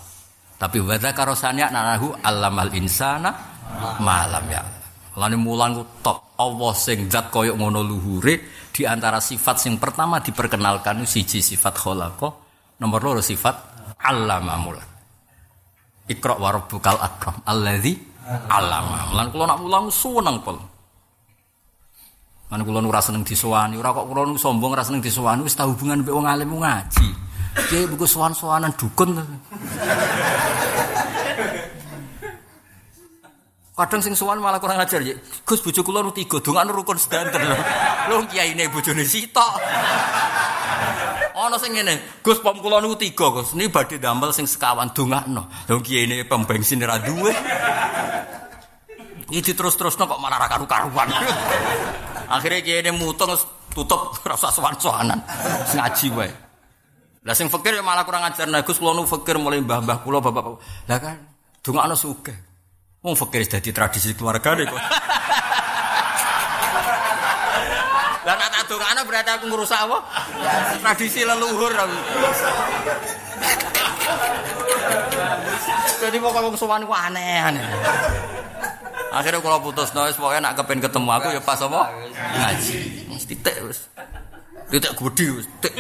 Tapi wa dzakara saniya annahu allamal insana malam ya. Lani mulang ku top Allah sing zat koyok ngono luhure di antara sifat sing pertama diperkenalkan siji sifat khalaqa, nomor loro sifat allama mulang. Iqra wa rabbukal akram alladzi allama. Lan kula nak mulang seneng pol. Mana kula ora seneng disowani, ora kok kula sombong ora seneng disowani wis hubungan mbek wong alim ngaji. Ki buku sowan-sowanan dukun. Kadang sing sowan malah kurang ajar ya. Gus bojo kula nu tiga, dongakno rukun sedanten lho. Lho kiyaine bojone sitok. Ana sing ngene, Gus pom kula niku tiga, Gus. Ini badhe damel sing sekawan dongakno. Lho kiyaine pom bensin ora duwe. Iki terus-terusno kok malah ra karu-karuan. Akhirnya kiyaine mutung tutup rasa sowan-sowanan. Ngaji wae. Lah sing fakir ya malah kurang ajar nah Gus kula nu fakir mulai mbah-mbah kula bapak. Lah kan dongakno sugih. Wong fakir dadi tradisi keluarga kok. Lah nak tak dongakno berarti aku ngrusak apa? Tradisi leluhur aku. Jadi pokoknya wong sowan ku aneh-aneh. Akhirnya kalau putus noise pokoknya nak kepen ketemu aku ya pas apa? Ngaji. Wis titik wis. Titik gudi wis. Titik.